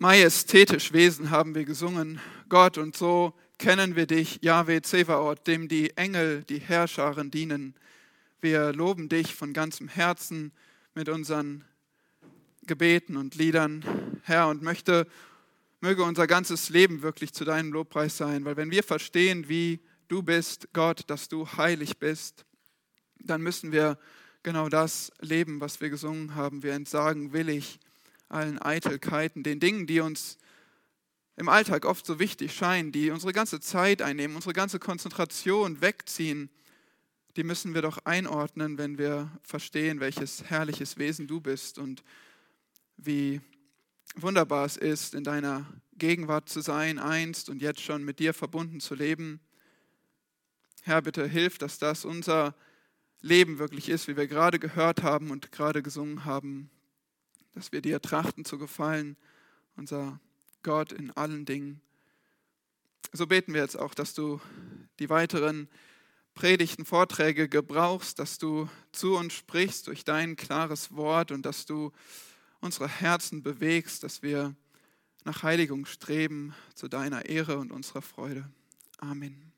Majestätisch Wesen haben wir gesungen, Gott, und so kennen wir dich, Yahweh Zevaot, dem die Engel, die Herrscharen dienen. Wir loben dich von ganzem Herzen mit unseren Gebeten und Liedern, Herr, und möchte, möge unser ganzes Leben wirklich zu deinem Lobpreis sein, weil wenn wir verstehen, wie du bist, Gott, dass du heilig bist, dann müssen wir genau das leben, was wir gesungen haben. Wir entsagen willig allen Eitelkeiten, den Dingen, die uns im Alltag oft so wichtig scheinen, die unsere ganze Zeit einnehmen, unsere ganze Konzentration wegziehen, die müssen wir doch einordnen, wenn wir verstehen, welches herrliches Wesen du bist und wie wunderbar es ist, in deiner Gegenwart zu sein, einst und jetzt schon mit dir verbunden zu leben. Herr, bitte hilf, dass das unser Leben wirklich ist, wie wir gerade gehört haben und gerade gesungen haben dass wir dir trachten zu gefallen, unser Gott in allen Dingen. So beten wir jetzt auch, dass du die weiteren Predigten, Vorträge gebrauchst, dass du zu uns sprichst durch dein klares Wort und dass du unsere Herzen bewegst, dass wir nach Heiligung streben zu deiner Ehre und unserer Freude. Amen.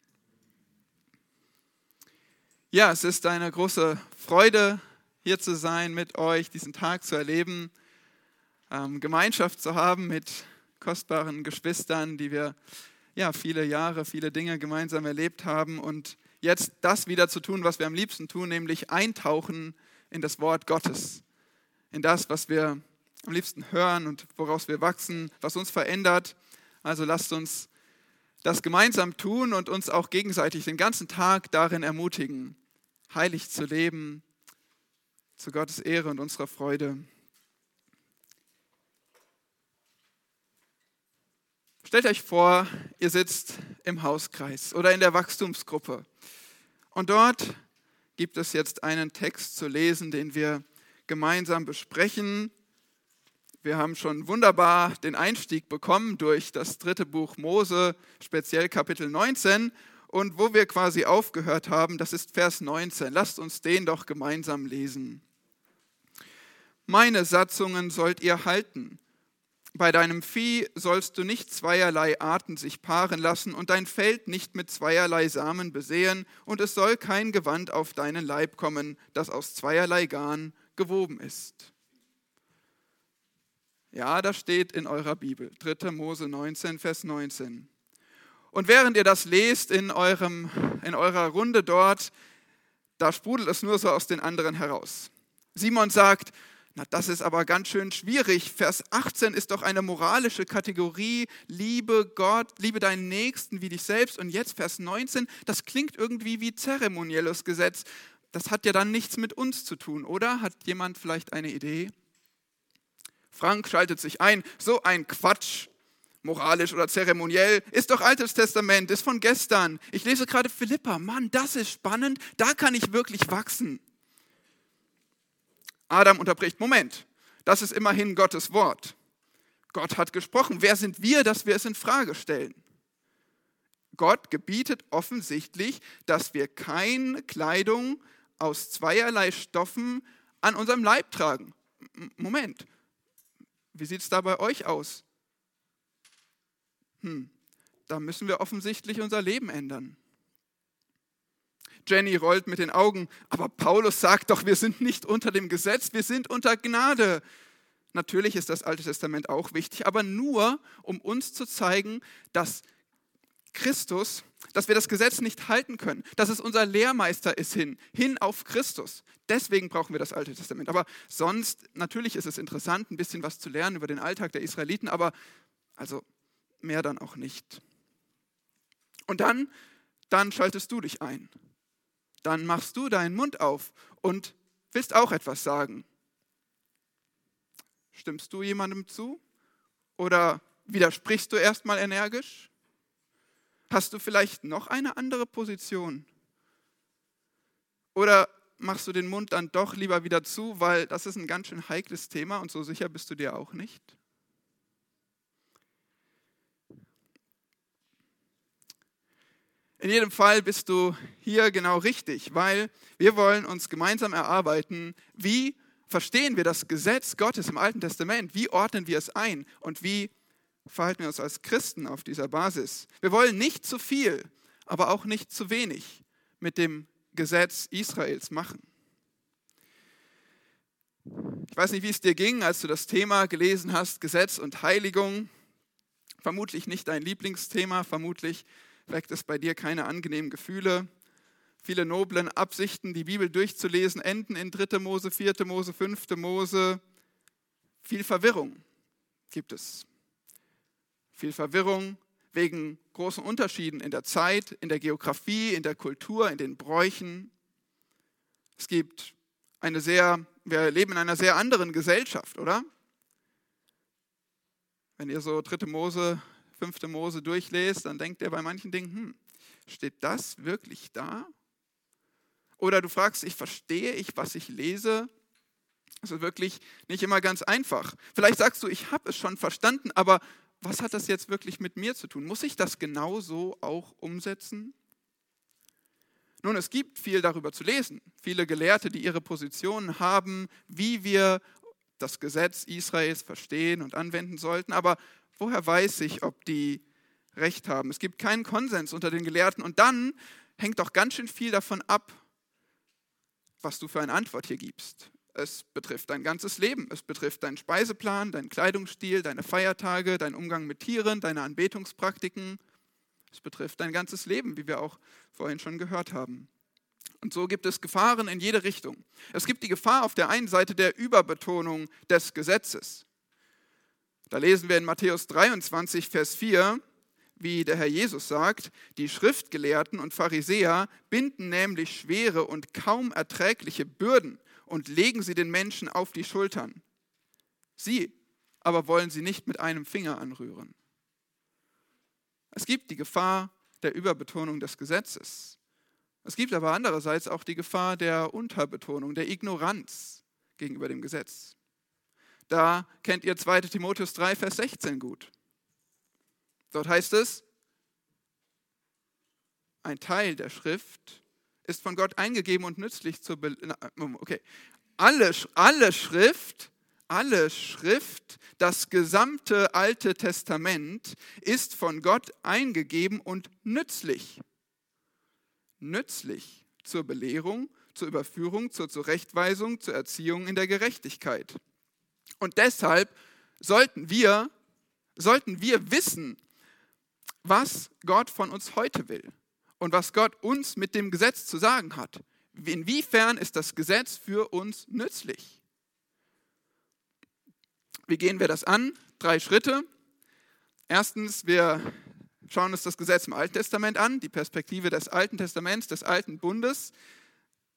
Ja, es ist eine große Freude, hier zu sein, mit euch diesen Tag zu erleben ähm, Gemeinschaft zu haben mit kostbaren Geschwistern, die wir ja viele Jahre, viele Dinge gemeinsam erlebt haben und jetzt das wieder zu tun, was wir am liebsten tun, nämlich eintauchen in das Wort Gottes, in das, was wir am liebsten hören und woraus wir wachsen, was uns verändert. Also lasst uns das gemeinsam tun und uns auch gegenseitig den ganzen Tag darin ermutigen, heilig zu leben, zu Gottes Ehre und unserer Freude. Stellt euch vor, ihr sitzt im Hauskreis oder in der Wachstumsgruppe und dort gibt es jetzt einen Text zu lesen, den wir gemeinsam besprechen. Wir haben schon wunderbar den Einstieg bekommen durch das dritte Buch Mose, speziell Kapitel 19. Und wo wir quasi aufgehört haben, das ist Vers 19. Lasst uns den doch gemeinsam lesen. Meine Satzungen sollt ihr halten bei deinem Vieh sollst du nicht zweierlei Arten sich paaren lassen und dein Feld nicht mit zweierlei Samen besehen, und es soll kein Gewand auf deinen Leib kommen, das aus zweierlei Garn gewoben ist. Ja, das steht in eurer Bibel, 3. Mose 19, Vers 19. Und während ihr das lest in, eurem, in eurer Runde dort, da sprudelt es nur so aus den anderen heraus. Simon sagt, na, das ist aber ganz schön schwierig. Vers 18 ist doch eine moralische Kategorie. Liebe Gott, liebe deinen Nächsten wie dich selbst. Und jetzt Vers 19, das klingt irgendwie wie zeremonielles Gesetz. Das hat ja dann nichts mit uns zu tun, oder? Hat jemand vielleicht eine Idee? Frank schaltet sich ein. So ein Quatsch. Moralisch oder zeremoniell. Ist doch Altes Testament, ist von gestern. Ich lese gerade Philippa. Mann, das ist spannend. Da kann ich wirklich wachsen. Adam unterbricht, Moment, das ist immerhin Gottes Wort. Gott hat gesprochen. Wer sind wir, dass wir es in Frage stellen? Gott gebietet offensichtlich, dass wir keine Kleidung aus zweierlei Stoffen an unserem Leib tragen. Moment, wie sieht es da bei euch aus? Hm, da müssen wir offensichtlich unser Leben ändern. Jenny rollt mit den Augen, aber Paulus sagt doch, wir sind nicht unter dem Gesetz, wir sind unter Gnade. Natürlich ist das Alte Testament auch wichtig, aber nur, um uns zu zeigen, dass Christus, dass wir das Gesetz nicht halten können, dass es unser Lehrmeister ist hin, hin auf Christus. Deswegen brauchen wir das Alte Testament. Aber sonst, natürlich ist es interessant, ein bisschen was zu lernen über den Alltag der Israeliten, aber also mehr dann auch nicht. Und dann, dann schaltest du dich ein dann machst du deinen Mund auf und willst auch etwas sagen. Stimmst du jemandem zu? Oder widersprichst du erstmal energisch? Hast du vielleicht noch eine andere Position? Oder machst du den Mund dann doch lieber wieder zu, weil das ist ein ganz schön heikles Thema und so sicher bist du dir auch nicht? In jedem Fall bist du hier genau richtig, weil wir wollen uns gemeinsam erarbeiten, wie verstehen wir das Gesetz Gottes im Alten Testament, wie ordnen wir es ein und wie verhalten wir uns als Christen auf dieser Basis? Wir wollen nicht zu viel, aber auch nicht zu wenig mit dem Gesetz Israels machen. Ich weiß nicht, wie es dir ging, als du das Thema gelesen hast, Gesetz und Heiligung. Vermutlich nicht dein Lieblingsthema, vermutlich weckt es bei dir keine angenehmen Gefühle. Viele noblen Absichten, die Bibel durchzulesen, enden in 3. Mose, 4. Mose, 5. Mose. Viel Verwirrung gibt es. Viel Verwirrung wegen großen Unterschieden in der Zeit, in der Geografie, in der Kultur, in den Bräuchen. Es gibt eine sehr, wir leben in einer sehr anderen Gesellschaft, oder? Wenn ihr so dritte Mose, fünfte Mose durchlest, dann denkt ihr bei manchen Dingen, hm, steht das wirklich da? Oder du fragst, ich verstehe ich, was ich lese? Das ist wirklich nicht immer ganz einfach. Vielleicht sagst du, ich habe es schon verstanden, aber was hat das jetzt wirklich mit mir zu tun? Muss ich das genauso auch umsetzen? Nun, es gibt viel darüber zu lesen. Viele Gelehrte, die ihre Positionen haben, wie wir das Gesetz Israels verstehen und anwenden sollten. Aber woher weiß ich, ob die recht haben? Es gibt keinen Konsens unter den Gelehrten. Und dann hängt doch ganz schön viel davon ab, was du für eine Antwort hier gibst. Es betrifft dein ganzes Leben. Es betrifft deinen Speiseplan, deinen Kleidungsstil, deine Feiertage, deinen Umgang mit Tieren, deine Anbetungspraktiken. Es betrifft dein ganzes Leben, wie wir auch vorhin schon gehört haben. Und so gibt es Gefahren in jede Richtung. Es gibt die Gefahr auf der einen Seite der Überbetonung des Gesetzes. Da lesen wir in Matthäus 23, Vers 4, wie der Herr Jesus sagt, die Schriftgelehrten und Pharisäer binden nämlich schwere und kaum erträgliche Bürden und legen sie den Menschen auf die Schultern. Sie aber wollen sie nicht mit einem Finger anrühren. Es gibt die Gefahr der Überbetonung des Gesetzes. Es gibt aber andererseits auch die Gefahr der Unterbetonung, der Ignoranz gegenüber dem Gesetz. Da kennt ihr 2 Timotheus 3, Vers 16 gut. Dort heißt es, ein Teil der Schrift ist von Gott eingegeben und nützlich zur Be okay. Alle, alle Schrift, alle Schrift, das gesamte Alte Testament ist von Gott eingegeben und nützlich. Nützlich zur Belehrung, zur Überführung, zur Zurechtweisung, zur Erziehung in der Gerechtigkeit. Und deshalb sollten wir, sollten wir wissen, was Gott von uns heute will und was Gott uns mit dem Gesetz zu sagen hat. Inwiefern ist das Gesetz für uns nützlich? Wie gehen wir das an? Drei Schritte. Erstens, wir schauen uns das Gesetz im Alten Testament an, die Perspektive des Alten Testaments, des Alten Bundes.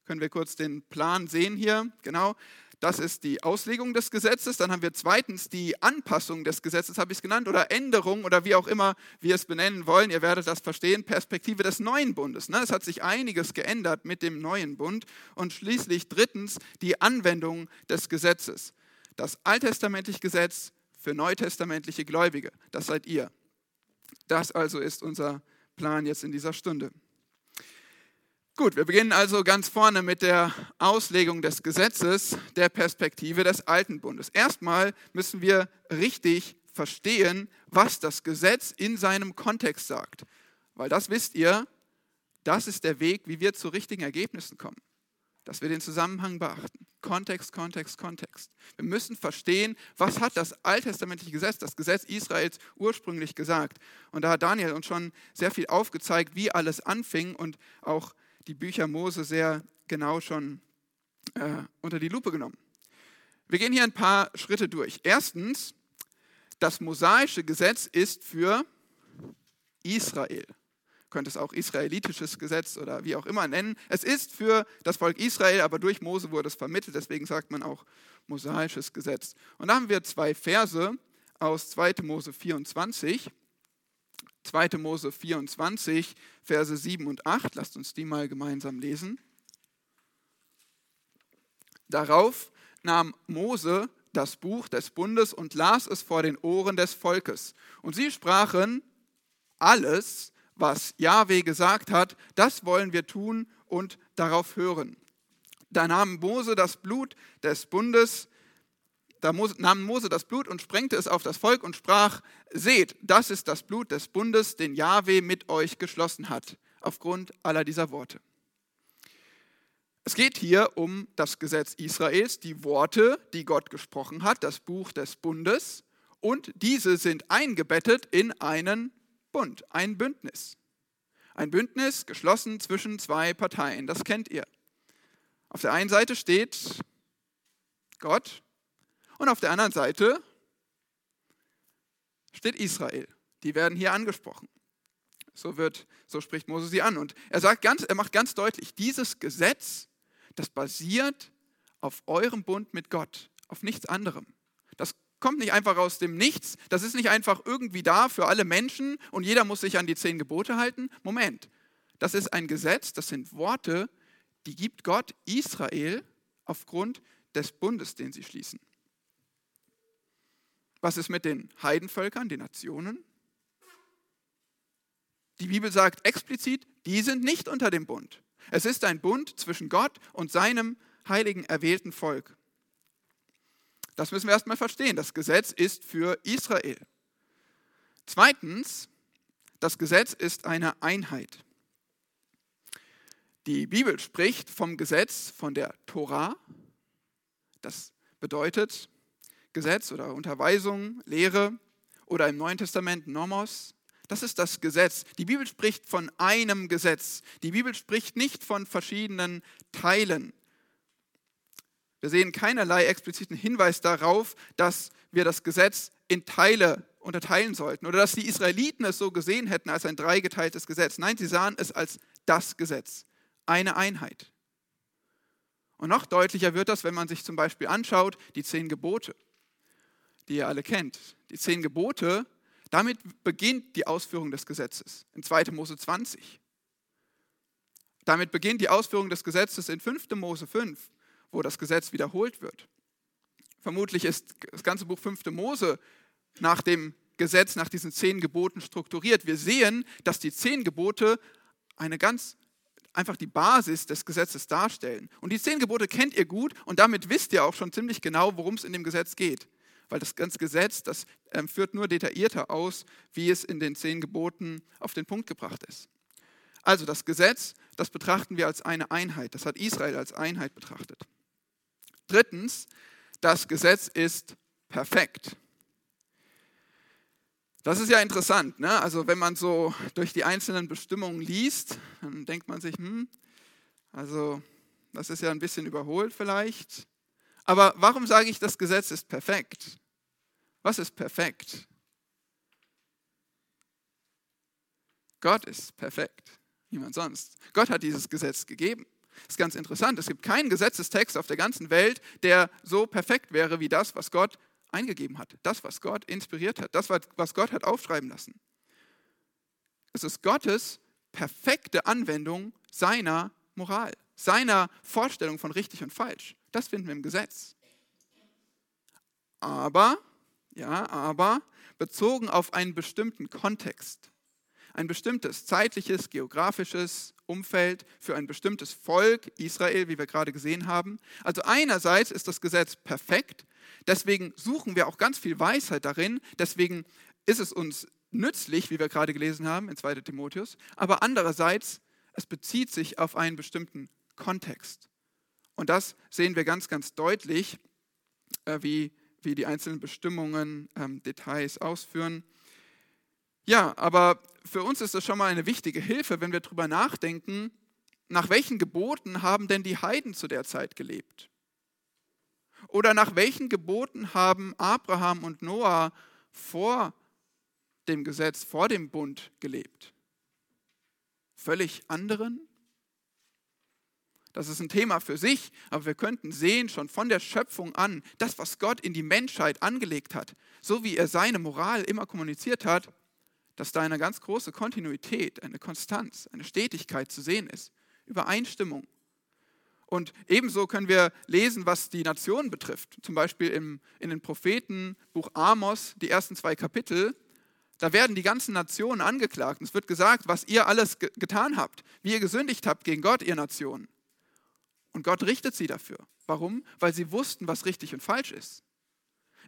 Können wir kurz den Plan sehen hier? Genau. Das ist die Auslegung des Gesetzes. Dann haben wir zweitens die Anpassung des Gesetzes, habe ich es genannt, oder Änderung oder wie auch immer wir es benennen wollen. Ihr werdet das verstehen. Perspektive des neuen Bundes. Ne? Es hat sich einiges geändert mit dem neuen Bund. Und schließlich drittens die Anwendung des Gesetzes. Das alttestamentliche Gesetz für neutestamentliche Gläubige. Das seid ihr. Das also ist unser Plan jetzt in dieser Stunde. Gut, wir beginnen also ganz vorne mit der Auslegung des Gesetzes der Perspektive des Alten Bundes. Erstmal müssen wir richtig verstehen, was das Gesetz in seinem Kontext sagt. Weil das wisst ihr, das ist der Weg, wie wir zu richtigen Ergebnissen kommen. Dass wir den Zusammenhang beachten. Kontext, Kontext, Kontext. Wir müssen verstehen, was hat das alttestamentliche Gesetz, das Gesetz Israels ursprünglich gesagt. Und da hat Daniel uns schon sehr viel aufgezeigt, wie alles anfing und auch die Bücher Mose sehr genau schon äh, unter die Lupe genommen. Wir gehen hier ein paar Schritte durch. Erstens, das mosaische Gesetz ist für Israel. Könnte es auch israelitisches Gesetz oder wie auch immer nennen. Es ist für das Volk Israel, aber durch Mose wurde es vermittelt, deswegen sagt man auch mosaisches Gesetz. Und da haben wir zwei Verse aus 2. Mose 24. 2. Mose 24, Verse 7 und 8. Lasst uns die mal gemeinsam lesen. Darauf nahm Mose das Buch des Bundes und las es vor den Ohren des Volkes. Und sie sprachen, alles, was Jahwe gesagt hat, das wollen wir tun und darauf hören. Da nahm Mose das Blut des Bundes da nahm Mose das Blut und sprengte es auf das Volk und sprach, seht, das ist das Blut des Bundes, den Jahwe mit euch geschlossen hat, aufgrund aller dieser Worte. Es geht hier um das Gesetz Israels, die Worte, die Gott gesprochen hat, das Buch des Bundes, und diese sind eingebettet in einen Bund, ein Bündnis. Ein Bündnis geschlossen zwischen zwei Parteien, das kennt ihr. Auf der einen Seite steht Gott und auf der anderen Seite steht Israel. Die werden hier angesprochen. So, wird, so spricht Mose sie an. Und er, sagt ganz, er macht ganz deutlich, dieses Gesetz, das basiert auf eurem Bund mit Gott, auf nichts anderem. Das kommt nicht einfach aus dem Nichts, das ist nicht einfach irgendwie da für alle Menschen und jeder muss sich an die zehn Gebote halten. Moment, das ist ein Gesetz, das sind Worte, die gibt Gott Israel aufgrund des Bundes, den sie schließen. Was ist mit den Heidenvölkern, den Nationen? Die Bibel sagt explizit, die sind nicht unter dem Bund. Es ist ein Bund zwischen Gott und seinem heiligen, erwählten Volk. Das müssen wir erstmal verstehen. Das Gesetz ist für Israel. Zweitens, das Gesetz ist eine Einheit. Die Bibel spricht vom Gesetz, von der Tora. Das bedeutet, Gesetz oder Unterweisung, Lehre oder im Neuen Testament Nomos. Das ist das Gesetz. Die Bibel spricht von einem Gesetz. Die Bibel spricht nicht von verschiedenen Teilen. Wir sehen keinerlei expliziten Hinweis darauf, dass wir das Gesetz in Teile unterteilen sollten oder dass die Israeliten es so gesehen hätten als ein dreigeteiltes Gesetz. Nein, sie sahen es als das Gesetz, eine Einheit. Und noch deutlicher wird das, wenn man sich zum Beispiel anschaut, die zehn Gebote die ihr alle kennt. Die zehn Gebote, damit beginnt die Ausführung des Gesetzes in 2. Mose 20. Damit beginnt die Ausführung des Gesetzes in 5. Mose 5, wo das Gesetz wiederholt wird. Vermutlich ist das ganze Buch 5. Mose nach dem Gesetz, nach diesen zehn Geboten strukturiert. Wir sehen, dass die zehn Gebote eine ganz einfach die Basis des Gesetzes darstellen. Und die zehn Gebote kennt ihr gut und damit wisst ihr auch schon ziemlich genau, worum es in dem Gesetz geht weil das ganze Gesetz, das ähm, führt nur detaillierter aus, wie es in den zehn Geboten auf den Punkt gebracht ist. Also das Gesetz, das betrachten wir als eine Einheit. Das hat Israel als Einheit betrachtet. Drittens, das Gesetz ist perfekt. Das ist ja interessant. Ne? Also wenn man so durch die einzelnen Bestimmungen liest, dann denkt man sich, hm, also das ist ja ein bisschen überholt vielleicht. Aber warum sage ich, das Gesetz ist perfekt? Was ist perfekt? Gott ist perfekt, niemand sonst. Gott hat dieses Gesetz gegeben. Das ist ganz interessant. Es gibt keinen Gesetzestext auf der ganzen Welt, der so perfekt wäre wie das, was Gott eingegeben hat. Das, was Gott inspiriert hat. Das, was Gott hat aufschreiben lassen. Es ist Gottes perfekte Anwendung seiner Moral, seiner Vorstellung von richtig und falsch. Das finden wir im Gesetz. Aber ja, aber bezogen auf einen bestimmten Kontext, ein bestimmtes zeitliches, geografisches Umfeld für ein bestimmtes Volk, Israel, wie wir gerade gesehen haben. Also einerseits ist das Gesetz perfekt, deswegen suchen wir auch ganz viel Weisheit darin, deswegen ist es uns nützlich, wie wir gerade gelesen haben in 2 Timotheus, aber andererseits, es bezieht sich auf einen bestimmten Kontext. Und das sehen wir ganz, ganz deutlich, äh, wie wie die einzelnen Bestimmungen, ähm, Details ausführen. Ja, aber für uns ist das schon mal eine wichtige Hilfe, wenn wir darüber nachdenken, nach welchen Geboten haben denn die Heiden zu der Zeit gelebt? Oder nach welchen Geboten haben Abraham und Noah vor dem Gesetz, vor dem Bund gelebt? Völlig anderen? Das ist ein Thema für sich, aber wir könnten sehen, schon von der Schöpfung an, das, was Gott in die Menschheit angelegt hat, so wie er seine Moral immer kommuniziert hat, dass da eine ganz große Kontinuität, eine Konstanz, eine Stetigkeit zu sehen ist, Übereinstimmung. Und ebenso können wir lesen, was die Nationen betrifft. Zum Beispiel im, in den Propheten, Buch Amos, die ersten zwei Kapitel. Da werden die ganzen Nationen angeklagt. Es wird gesagt, was ihr alles getan habt, wie ihr gesündigt habt gegen Gott, ihr Nationen. Und Gott richtet sie dafür. Warum? Weil sie wussten, was richtig und falsch ist.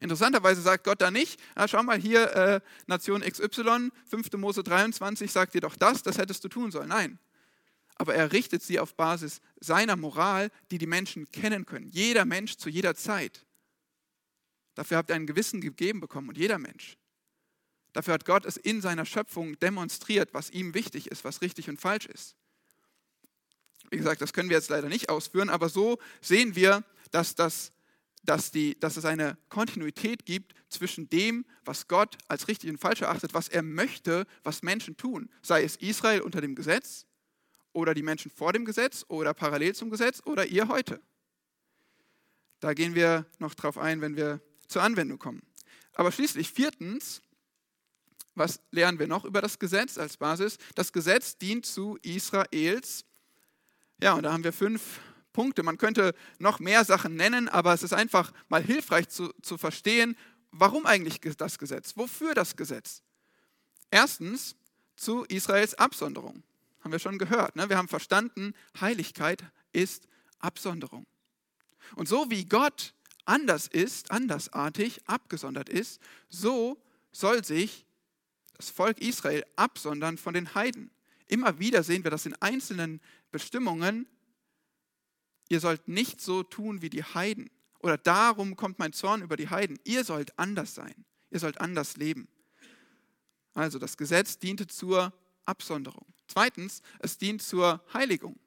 Interessanterweise sagt Gott da nicht, ah, schau mal hier, äh, Nation XY, 5. Mose 23 sagt dir doch das, das hättest du tun sollen. Nein. Aber er richtet sie auf Basis seiner Moral, die die Menschen kennen können. Jeder Mensch zu jeder Zeit. Dafür habt ihr ein Gewissen gegeben bekommen und jeder Mensch. Dafür hat Gott es in seiner Schöpfung demonstriert, was ihm wichtig ist, was richtig und falsch ist. Wie gesagt, das können wir jetzt leider nicht ausführen, aber so sehen wir, dass, das, dass, die, dass es eine Kontinuität gibt zwischen dem, was Gott als richtig und falsch erachtet, was er möchte, was Menschen tun. Sei es Israel unter dem Gesetz oder die Menschen vor dem Gesetz oder parallel zum Gesetz oder ihr heute. Da gehen wir noch drauf ein, wenn wir zur Anwendung kommen. Aber schließlich viertens was lernen wir noch über das Gesetz als Basis? Das Gesetz dient zu Israels. Ja, und da haben wir fünf Punkte. Man könnte noch mehr Sachen nennen, aber es ist einfach mal hilfreich zu, zu verstehen, warum eigentlich das Gesetz? Wofür das Gesetz? Erstens zu Israels Absonderung. Haben wir schon gehört. Ne? Wir haben verstanden, Heiligkeit ist Absonderung. Und so wie Gott anders ist, andersartig, abgesondert ist, so soll sich das Volk Israel absondern von den Heiden. Immer wieder sehen wir das in einzelnen Bestimmungen. Ihr sollt nicht so tun wie die Heiden. Oder darum kommt mein Zorn über die Heiden. Ihr sollt anders sein. Ihr sollt anders leben. Also das Gesetz diente zur Absonderung. Zweitens, es dient zur Heiligung.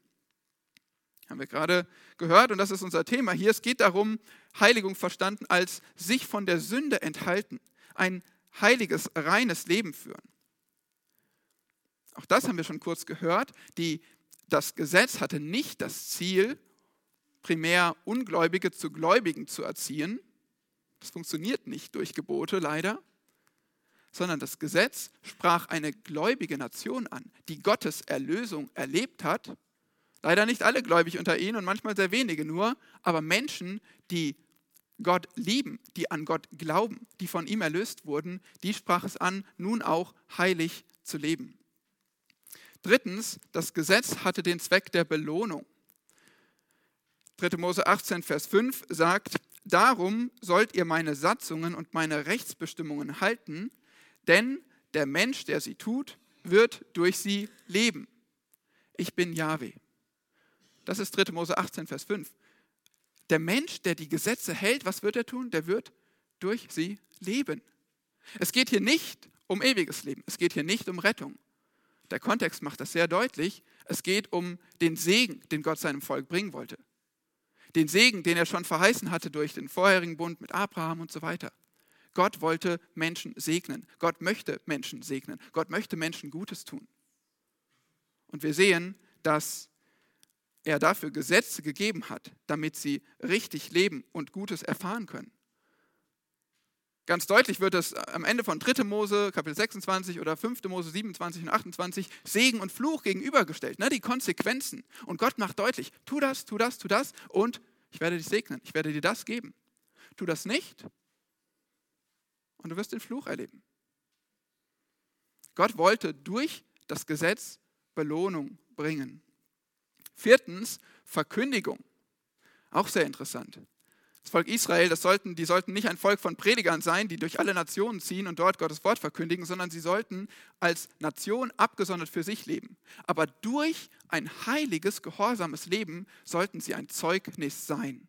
Haben wir gerade gehört und das ist unser Thema hier. Es geht darum, Heiligung verstanden als sich von der Sünde enthalten. Ein heiliges, reines Leben führen. Auch das haben wir schon kurz gehört. Die, das Gesetz hatte nicht das Ziel, primär Ungläubige zu Gläubigen zu erziehen. Das funktioniert nicht durch Gebote leider, sondern das Gesetz sprach eine gläubige Nation an, die Gottes Erlösung erlebt hat. Leider nicht alle gläubig unter ihnen und manchmal sehr wenige nur, aber Menschen, die Gott lieben, die an Gott glauben, die von ihm erlöst wurden, die sprach es an, nun auch heilig zu leben. Drittens, das Gesetz hatte den Zweck der Belohnung. 3. Mose 18, Vers 5 sagt, Darum sollt ihr meine Satzungen und meine Rechtsbestimmungen halten, denn der Mensch, der sie tut, wird durch sie leben. Ich bin Yahweh. Das ist 3. Mose 18, Vers 5 der Mensch, der die Gesetze hält, was wird er tun? Der wird durch sie leben. Es geht hier nicht um ewiges Leben. Es geht hier nicht um Rettung. Der Kontext macht das sehr deutlich. Es geht um den Segen, den Gott seinem Volk bringen wollte. Den Segen, den er schon verheißen hatte durch den vorherigen Bund mit Abraham und so weiter. Gott wollte Menschen segnen. Gott möchte Menschen segnen. Gott möchte Menschen Gutes tun. Und wir sehen, dass er dafür Gesetze gegeben hat, damit sie richtig leben und Gutes erfahren können. Ganz deutlich wird es am Ende von 3. Mose, Kapitel 26 oder 5. Mose 27 und 28 Segen und Fluch gegenübergestellt, ne, die Konsequenzen. Und Gott macht deutlich, tu das, tu das, tu das und ich werde dich segnen, ich werde dir das geben. Tu das nicht und du wirst den Fluch erleben. Gott wollte durch das Gesetz Belohnung bringen. Viertens, Verkündigung. Auch sehr interessant. Das Volk Israel, das sollten, die sollten nicht ein Volk von Predigern sein, die durch alle Nationen ziehen und dort Gottes Wort verkündigen, sondern sie sollten als Nation abgesondert für sich leben. Aber durch ein heiliges, gehorsames Leben sollten sie ein Zeugnis sein.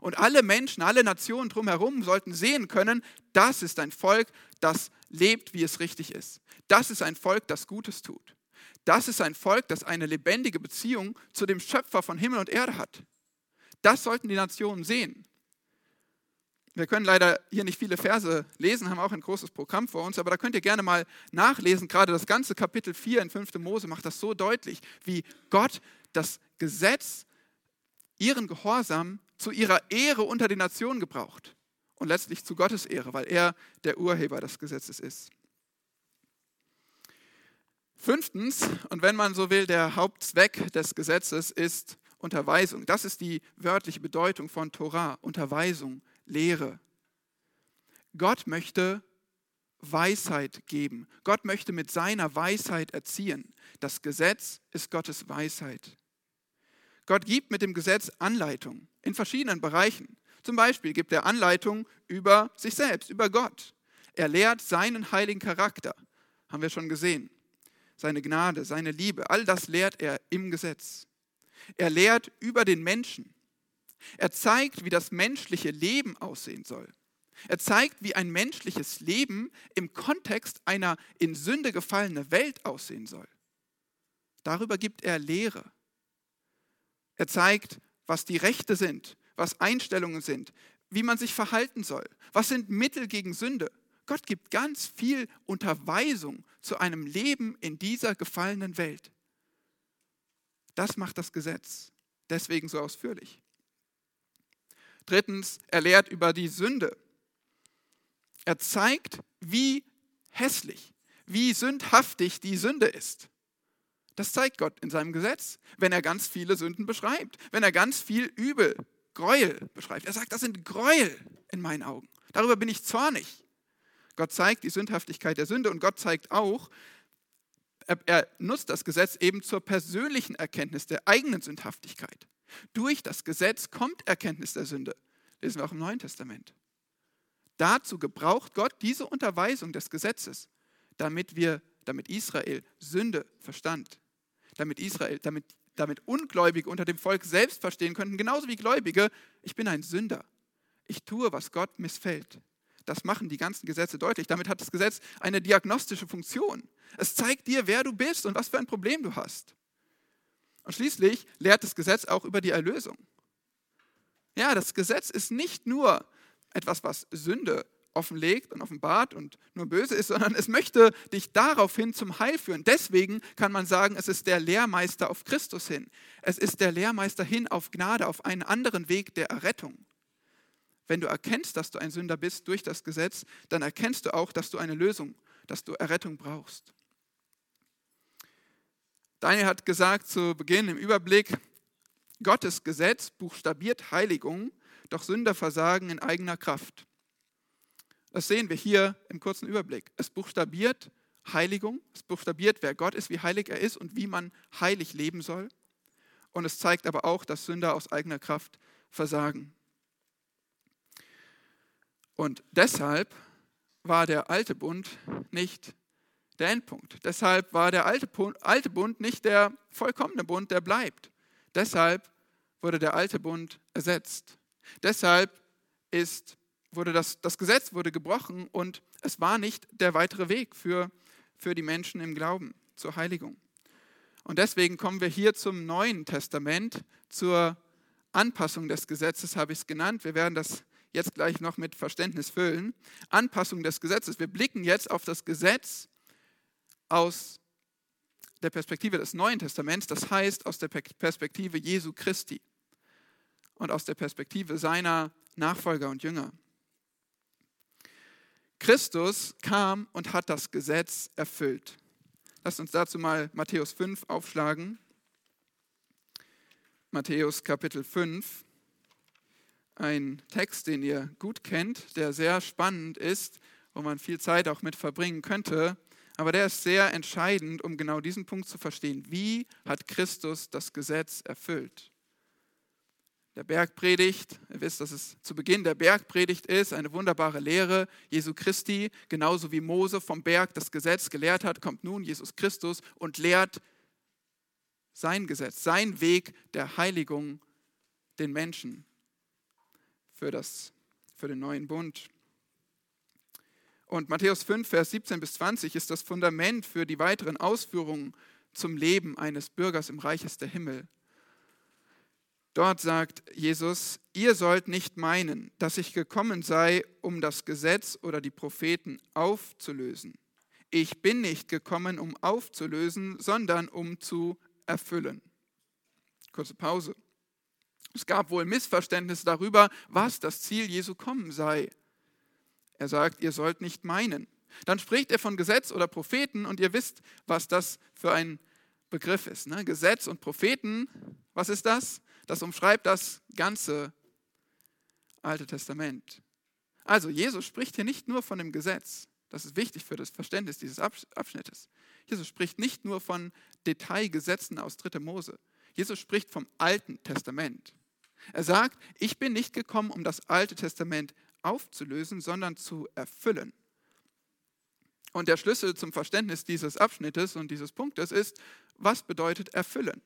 Und alle Menschen, alle Nationen drumherum sollten sehen können, das ist ein Volk, das lebt, wie es richtig ist. Das ist ein Volk, das Gutes tut. Das ist ein Volk, das eine lebendige Beziehung zu dem Schöpfer von Himmel und Erde hat. Das sollten die Nationen sehen. Wir können leider hier nicht viele Verse lesen, haben auch ein großes Programm vor uns, aber da könnt ihr gerne mal nachlesen. Gerade das ganze Kapitel 4 in 5. Mose macht das so deutlich, wie Gott das Gesetz, ihren Gehorsam zu ihrer Ehre unter den Nationen gebraucht und letztlich zu Gottes Ehre, weil er der Urheber des Gesetzes ist. Fünftens, und wenn man so will, der Hauptzweck des Gesetzes ist Unterweisung. Das ist die wörtliche Bedeutung von Torah, Unterweisung, Lehre. Gott möchte Weisheit geben. Gott möchte mit seiner Weisheit erziehen. Das Gesetz ist Gottes Weisheit. Gott gibt mit dem Gesetz Anleitung in verschiedenen Bereichen. Zum Beispiel gibt er Anleitung über sich selbst, über Gott. Er lehrt seinen heiligen Charakter, haben wir schon gesehen. Seine Gnade, seine Liebe, all das lehrt er im Gesetz. Er lehrt über den Menschen. Er zeigt, wie das menschliche Leben aussehen soll. Er zeigt, wie ein menschliches Leben im Kontext einer in Sünde gefallenen Welt aussehen soll. Darüber gibt er Lehre. Er zeigt, was die Rechte sind, was Einstellungen sind, wie man sich verhalten soll, was sind Mittel gegen Sünde. Gott gibt ganz viel Unterweisung zu einem Leben in dieser gefallenen Welt. Das macht das Gesetz deswegen so ausführlich. Drittens, er lehrt über die Sünde. Er zeigt, wie hässlich, wie sündhaftig die Sünde ist. Das zeigt Gott in seinem Gesetz, wenn er ganz viele Sünden beschreibt, wenn er ganz viel Übel, Gräuel beschreibt. Er sagt, das sind Gräuel in meinen Augen. Darüber bin ich zornig. Gott zeigt die Sündhaftigkeit der Sünde und Gott zeigt auch, er, nutzt das Gesetz eben zur persönlichen Erkenntnis der eigenen Sündhaftigkeit. Durch das Gesetz kommt Erkenntnis der Sünde. Lesen wir auch im Neuen Testament. Dazu gebraucht Gott diese Unterweisung des Gesetzes, damit wir, damit Israel Sünde verstand damit Israel, damit, damit Ungläubige unter dem Volk selbst verstehen könnten, genauso wie Gläubige, ich bin ein Sünder. Ich tue, was Gott missfällt. Das machen die ganzen Gesetze deutlich. Damit hat das Gesetz eine diagnostische Funktion. Es zeigt dir, wer du bist und was für ein Problem du hast. Und schließlich lehrt das Gesetz auch über die Erlösung. Ja, das Gesetz ist nicht nur etwas, was Sünde offenlegt und offenbart und nur böse ist, sondern es möchte dich daraufhin zum Heil führen. Deswegen kann man sagen, es ist der Lehrmeister auf Christus hin. Es ist der Lehrmeister hin auf Gnade, auf einen anderen Weg der Errettung. Wenn du erkennst, dass du ein Sünder bist durch das Gesetz, dann erkennst du auch, dass du eine Lösung, dass du Errettung brauchst. Daniel hat gesagt zu Beginn im Überblick, Gottes Gesetz buchstabiert Heiligung, doch Sünder versagen in eigener Kraft. Das sehen wir hier im kurzen Überblick. Es buchstabiert Heiligung, es buchstabiert, wer Gott ist, wie heilig er ist und wie man heilig leben soll. Und es zeigt aber auch, dass Sünder aus eigener Kraft versagen. Und deshalb war der alte Bund nicht der Endpunkt. Deshalb war der alte Bund nicht der vollkommene Bund, der bleibt. Deshalb wurde der alte Bund ersetzt. Deshalb ist wurde das, das Gesetz wurde gebrochen und es war nicht der weitere Weg für, für die Menschen im Glauben zur Heiligung. Und deswegen kommen wir hier zum Neuen Testament, zur Anpassung des Gesetzes habe ich es genannt. Wir werden das jetzt gleich noch mit Verständnis füllen. Anpassung des Gesetzes. Wir blicken jetzt auf das Gesetz aus der Perspektive des Neuen Testaments, das heißt aus der Perspektive Jesu Christi und aus der Perspektive seiner Nachfolger und Jünger. Christus kam und hat das Gesetz erfüllt. Lasst uns dazu mal Matthäus 5 aufschlagen. Matthäus Kapitel 5, ein Text, den ihr gut kennt, der sehr spannend ist, wo man viel Zeit auch mit verbringen könnte, aber der ist sehr entscheidend, um genau diesen Punkt zu verstehen. Wie hat Christus das Gesetz erfüllt? der Bergpredigt. Ihr wisst, dass es zu Beginn der Bergpredigt ist, eine wunderbare Lehre Jesu Christi. Genauso wie Mose vom Berg das Gesetz gelehrt hat, kommt nun Jesus Christus und lehrt sein Gesetz, sein Weg der Heiligung den Menschen für, das, für den neuen Bund. Und Matthäus 5, Vers 17 bis 20 ist das Fundament für die weiteren Ausführungen zum Leben eines Bürgers im Reiches der Himmel. Dort sagt Jesus, ihr sollt nicht meinen, dass ich gekommen sei, um das Gesetz oder die Propheten aufzulösen. Ich bin nicht gekommen, um aufzulösen, sondern um zu erfüllen. Kurze Pause. Es gab wohl Missverständnisse darüber, was das Ziel Jesu kommen sei. Er sagt, ihr sollt nicht meinen. Dann spricht er von Gesetz oder Propheten und ihr wisst, was das für ein Begriff ist. Ne? Gesetz und Propheten, was ist das? Das umschreibt das ganze Alte Testament. Also, Jesus spricht hier nicht nur von dem Gesetz. Das ist wichtig für das Verständnis dieses Abschnittes. Jesus spricht nicht nur von Detailgesetzen aus 3. Mose. Jesus spricht vom Alten Testament. Er sagt, ich bin nicht gekommen, um das Alte Testament aufzulösen, sondern zu erfüllen. Und der Schlüssel zum Verständnis dieses Abschnittes und dieses Punktes ist, was bedeutet erfüllen?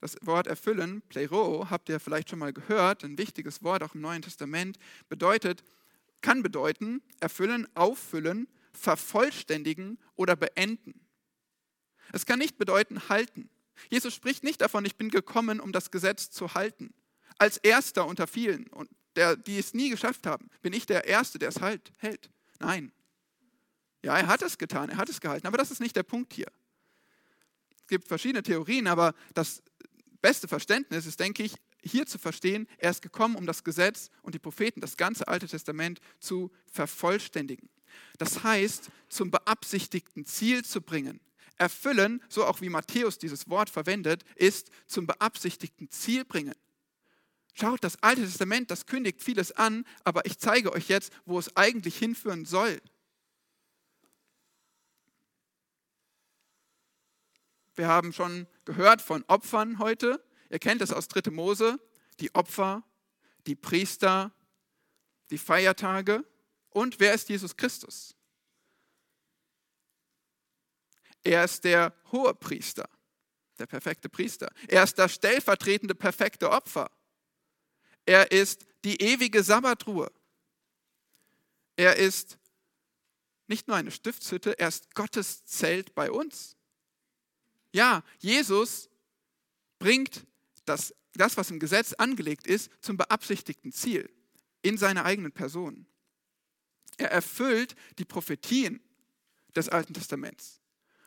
Das Wort erfüllen, Plero, habt ihr vielleicht schon mal gehört, ein wichtiges Wort auch im Neuen Testament, bedeutet, kann bedeuten, erfüllen, auffüllen, vervollständigen oder beenden. Es kann nicht bedeuten halten. Jesus spricht nicht davon, ich bin gekommen, um das Gesetz zu halten. Als erster unter vielen, und der, die es nie geschafft haben, bin ich der Erste, der es halt, hält. Nein. Ja, er hat es getan, er hat es gehalten, aber das ist nicht der Punkt hier. Es gibt verschiedene Theorien, aber das beste Verständnis ist, denke ich, hier zu verstehen, er ist gekommen, um das Gesetz und die Propheten, das ganze Alte Testament zu vervollständigen. Das heißt, zum beabsichtigten Ziel zu bringen. Erfüllen, so auch wie Matthäus dieses Wort verwendet, ist zum beabsichtigten Ziel bringen. Schaut, das Alte Testament, das kündigt vieles an, aber ich zeige euch jetzt, wo es eigentlich hinführen soll. Wir haben schon gehört von Opfern heute. Ihr kennt es aus 3. Mose, die Opfer, die Priester, die Feiertage. Und wer ist Jesus Christus? Er ist der hohe Priester, der perfekte Priester. Er ist das stellvertretende perfekte Opfer. Er ist die ewige Sabbatruhe. Er ist nicht nur eine Stiftshütte, er ist Gottes Zelt bei uns. Ja, Jesus bringt das, das, was im Gesetz angelegt ist, zum beabsichtigten Ziel in seiner eigenen Person. Er erfüllt die Prophetien des Alten Testaments.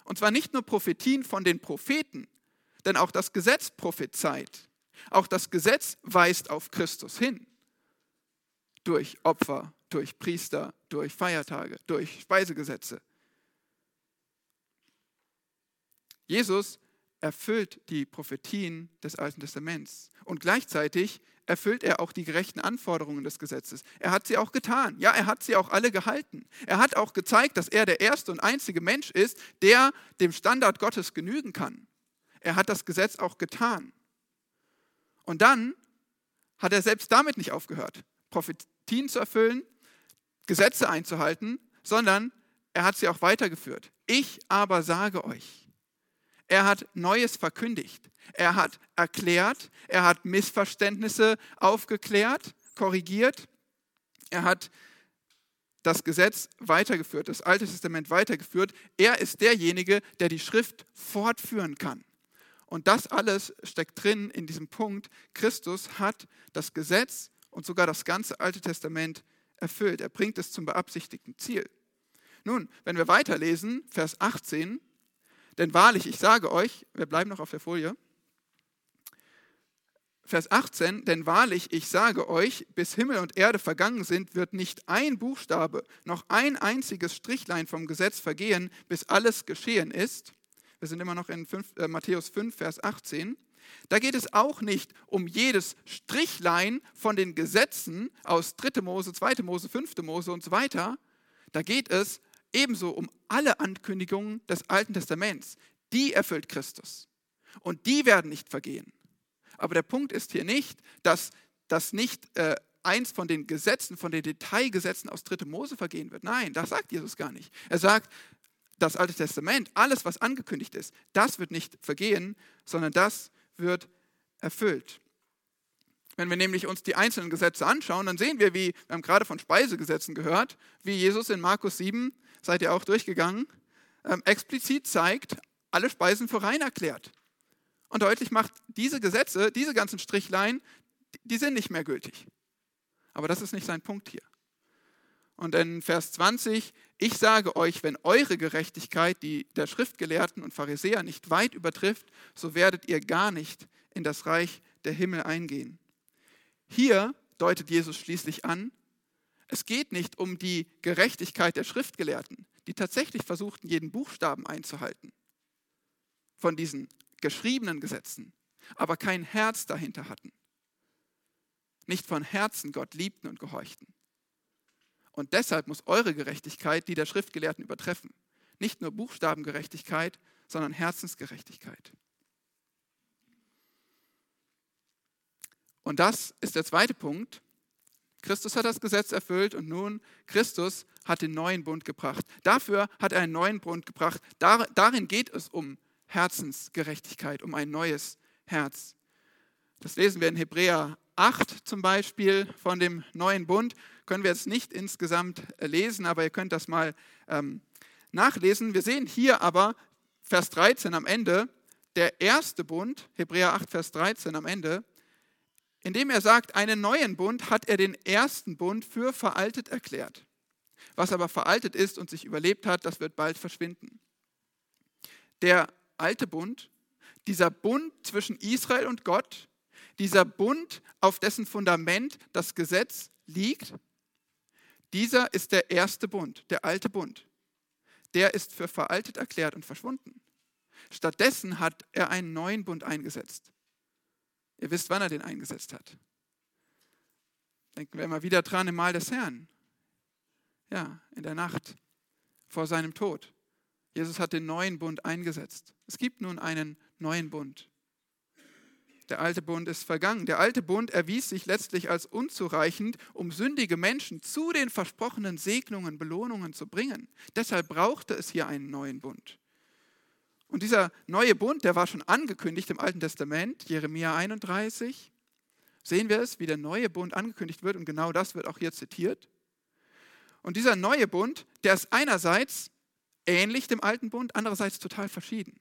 Und zwar nicht nur Prophetien von den Propheten, denn auch das Gesetz prophezeit. Auch das Gesetz weist auf Christus hin. Durch Opfer, durch Priester, durch Feiertage, durch Speisegesetze. Jesus erfüllt die Prophetien des Alten Testaments und gleichzeitig erfüllt er auch die gerechten Anforderungen des Gesetzes. Er hat sie auch getan. Ja, er hat sie auch alle gehalten. Er hat auch gezeigt, dass er der erste und einzige Mensch ist, der dem Standard Gottes genügen kann. Er hat das Gesetz auch getan. Und dann hat er selbst damit nicht aufgehört, Prophetien zu erfüllen, Gesetze einzuhalten, sondern er hat sie auch weitergeführt. Ich aber sage euch, er hat Neues verkündigt. Er hat erklärt, er hat Missverständnisse aufgeklärt, korrigiert. Er hat das Gesetz weitergeführt, das Alte Testament weitergeführt. Er ist derjenige, der die Schrift fortführen kann. Und das alles steckt drin in diesem Punkt. Christus hat das Gesetz und sogar das ganze Alte Testament erfüllt. Er bringt es zum beabsichtigten Ziel. Nun, wenn wir weiterlesen, Vers 18, denn wahrlich, ich sage euch, wir bleiben noch auf der Folie, Vers 18, denn wahrlich, ich sage euch, bis Himmel und Erde vergangen sind, wird nicht ein Buchstabe, noch ein einziges Strichlein vom Gesetz vergehen, bis alles geschehen ist. Wir sind immer noch in 5, äh, Matthäus 5, Vers 18. Da geht es auch nicht um jedes Strichlein von den Gesetzen aus 3. Mose, 2. Mose, 5. Mose und so weiter. Da geht es ebenso um alle Ankündigungen des Alten Testaments. Die erfüllt Christus. Und die werden nicht vergehen. Aber der Punkt ist hier nicht, dass das nicht äh, eins von den Gesetzen, von den Detailgesetzen aus 3. Mose vergehen wird. Nein, das sagt Jesus gar nicht. Er sagt, das Alte Testament, alles, was angekündigt ist, das wird nicht vergehen, sondern das wird erfüllt. Wenn wir nämlich uns die einzelnen Gesetze anschauen, dann sehen wir, wie, wir haben gerade von Speisegesetzen gehört, wie Jesus in Markus 7 seid ihr auch durchgegangen, ähm, explizit zeigt, alle Speisen für rein erklärt. Und deutlich macht, diese Gesetze, diese ganzen Strichlein, die sind nicht mehr gültig. Aber das ist nicht sein Punkt hier. Und in Vers 20, ich sage euch, wenn eure Gerechtigkeit die der Schriftgelehrten und Pharisäer nicht weit übertrifft, so werdet ihr gar nicht in das Reich der Himmel eingehen. Hier deutet Jesus schließlich an, es geht nicht um die Gerechtigkeit der Schriftgelehrten, die tatsächlich versuchten, jeden Buchstaben einzuhalten von diesen geschriebenen Gesetzen, aber kein Herz dahinter hatten. Nicht von Herzen Gott liebten und gehorchten. Und deshalb muss eure Gerechtigkeit die der Schriftgelehrten übertreffen. Nicht nur Buchstabengerechtigkeit, sondern Herzensgerechtigkeit. Und das ist der zweite Punkt. Christus hat das Gesetz erfüllt und nun Christus hat den neuen Bund gebracht. Dafür hat er einen neuen Bund gebracht. darin geht es um Herzensgerechtigkeit, um ein neues Herz. Das lesen wir in Hebräer 8 zum Beispiel von dem neuen Bund. Können wir jetzt nicht insgesamt lesen, aber ihr könnt das mal ähm, nachlesen. Wir sehen hier aber Vers 13 am Ende, der erste Bund, Hebräer 8, Vers 13 am Ende, indem er sagt, einen neuen Bund hat er den ersten Bund für veraltet erklärt. Was aber veraltet ist und sich überlebt hat, das wird bald verschwinden. Der alte Bund, dieser Bund zwischen Israel und Gott, dieser Bund, auf dessen Fundament das Gesetz liegt, dieser ist der erste Bund, der alte Bund. Der ist für veraltet erklärt und verschwunden. Stattdessen hat er einen neuen Bund eingesetzt. Ihr wisst, wann er den eingesetzt hat. Denken wir immer wieder dran im Mahl des Herrn. Ja, in der Nacht vor seinem Tod. Jesus hat den neuen Bund eingesetzt. Es gibt nun einen neuen Bund. Der alte Bund ist vergangen. Der alte Bund erwies sich letztlich als unzureichend, um sündige Menschen zu den versprochenen Segnungen, Belohnungen zu bringen. Deshalb brauchte es hier einen neuen Bund. Und dieser neue Bund, der war schon angekündigt im Alten Testament, Jeremia 31. Sehen wir es, wie der neue Bund angekündigt wird und genau das wird auch hier zitiert. Und dieser neue Bund, der ist einerseits ähnlich dem alten Bund, andererseits total verschieden.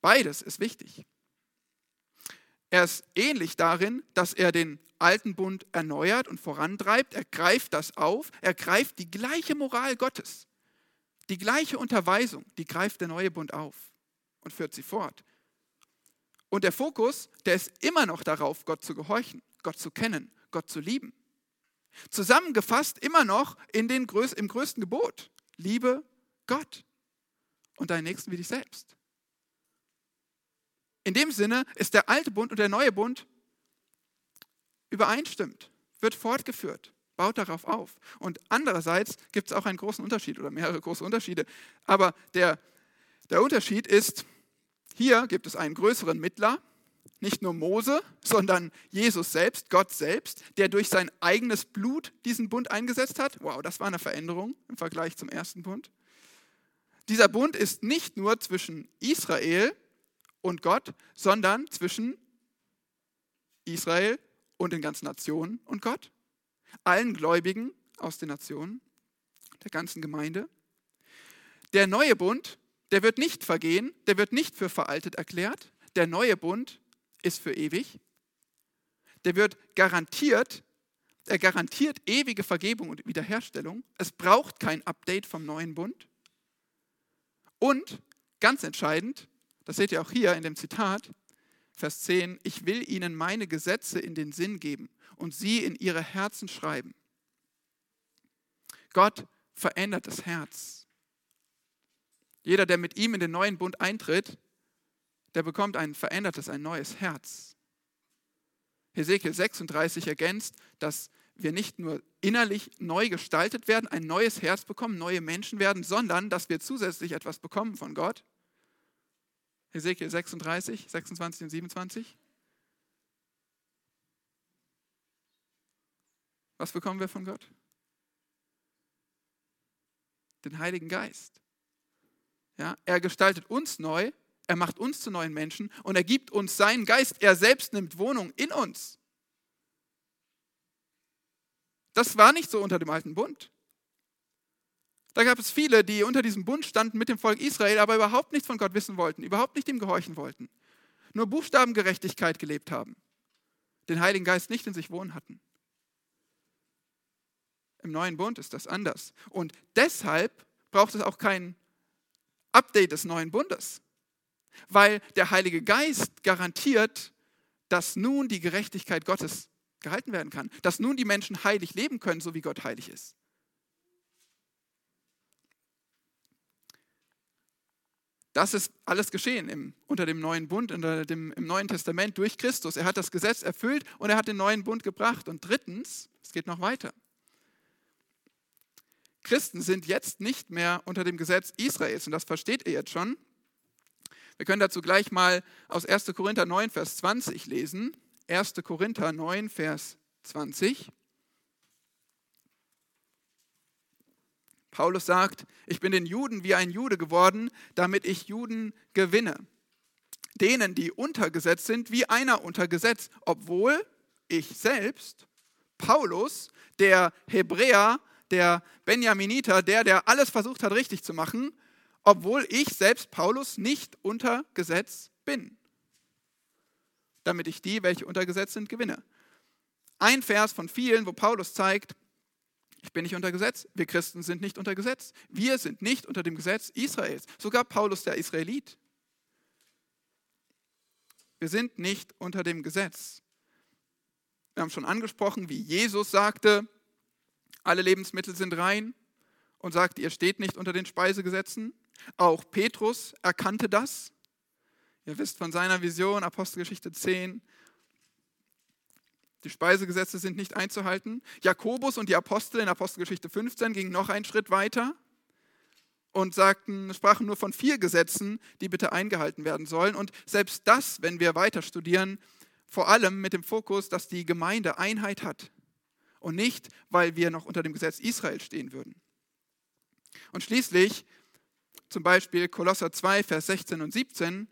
Beides ist wichtig. Er ist ähnlich darin, dass er den alten Bund erneuert und vorantreibt. Er greift das auf. Er greift die gleiche Moral Gottes. Die gleiche Unterweisung, die greift der neue Bund auf und führt sie fort. Und der Fokus, der ist immer noch darauf, Gott zu gehorchen, Gott zu kennen, Gott zu lieben. Zusammengefasst immer noch in den, im größten Gebot. Liebe Gott und deinen Nächsten wie dich selbst. In dem Sinne ist der alte Bund und der neue Bund übereinstimmt, wird fortgeführt baut darauf auf. Und andererseits gibt es auch einen großen Unterschied oder mehrere große Unterschiede. Aber der, der Unterschied ist, hier gibt es einen größeren Mittler, nicht nur Mose, sondern Jesus selbst, Gott selbst, der durch sein eigenes Blut diesen Bund eingesetzt hat. Wow, das war eine Veränderung im Vergleich zum ersten Bund. Dieser Bund ist nicht nur zwischen Israel und Gott, sondern zwischen Israel und den ganzen Nationen und Gott allen Gläubigen aus den Nationen, der ganzen Gemeinde. Der neue Bund, der wird nicht vergehen, der wird nicht für veraltet erklärt. Der neue Bund ist für ewig. Der wird garantiert, er garantiert ewige Vergebung und Wiederherstellung. Es braucht kein Update vom neuen Bund. Und ganz entscheidend, das seht ihr auch hier in dem Zitat, Vers 10, ich will ihnen meine Gesetze in den Sinn geben und sie in ihre Herzen schreiben. Gott verändert das Herz. Jeder, der mit ihm in den neuen Bund eintritt, der bekommt ein verändertes, ein neues Herz. Hesekiel 36 ergänzt, dass wir nicht nur innerlich neu gestaltet werden, ein neues Herz bekommen, neue Menschen werden, sondern dass wir zusätzlich etwas bekommen von Gott. Hesekiel 36, 26 und 27. Was bekommen wir von Gott? Den Heiligen Geist. Ja, er gestaltet uns neu, er macht uns zu neuen Menschen und er gibt uns seinen Geist. Er selbst nimmt Wohnung in uns. Das war nicht so unter dem alten Bund. Da gab es viele, die unter diesem Bund standen mit dem Volk Israel, aber überhaupt nichts von Gott wissen wollten, überhaupt nicht ihm gehorchen wollten. Nur Buchstabengerechtigkeit gelebt haben, den Heiligen Geist nicht in sich wohnen hatten. Im neuen Bund ist das anders. Und deshalb braucht es auch kein Update des neuen Bundes, weil der Heilige Geist garantiert, dass nun die Gerechtigkeit Gottes gehalten werden kann, dass nun die Menschen heilig leben können, so wie Gott heilig ist. Das ist alles geschehen im, unter dem neuen Bund, unter dem, im Neuen Testament durch Christus. Er hat das Gesetz erfüllt und er hat den neuen Bund gebracht. Und drittens, es geht noch weiter. Christen sind jetzt nicht mehr unter dem Gesetz Israels und das versteht ihr jetzt schon. Wir können dazu gleich mal aus 1. Korinther 9, Vers 20 lesen. 1. Korinther 9, Vers 20. Paulus sagt, ich bin den Juden wie ein Jude geworden, damit ich Juden gewinne. Denen, die untergesetzt sind, wie einer unter Gesetz, obwohl ich selbst, Paulus, der Hebräer, der Benjaminiter, der, der alles versucht hat richtig zu machen, obwohl ich selbst, Paulus, nicht unter Gesetz bin, damit ich die, welche unter Gesetz sind, gewinne. Ein Vers von vielen, wo Paulus zeigt, ich bin nicht unter Gesetz, wir Christen sind nicht unter Gesetz, wir sind nicht unter dem Gesetz Israels, sogar Paulus der Israelit. Wir sind nicht unter dem Gesetz. Wir haben schon angesprochen, wie Jesus sagte, alle Lebensmittel sind rein und sagte, ihr steht nicht unter den Speisegesetzen. Auch Petrus erkannte das. Ihr wisst von seiner Vision, Apostelgeschichte 10, die Speisegesetze sind nicht einzuhalten. Jakobus und die Apostel in Apostelgeschichte 15 gingen noch einen Schritt weiter und sagten, sprachen nur von vier Gesetzen, die bitte eingehalten werden sollen. Und selbst das, wenn wir weiter studieren, vor allem mit dem Fokus, dass die Gemeinde Einheit hat und nicht, weil wir noch unter dem Gesetz Israel stehen würden. Und schließlich zum Beispiel Kolosser 2, Vers 16 und 17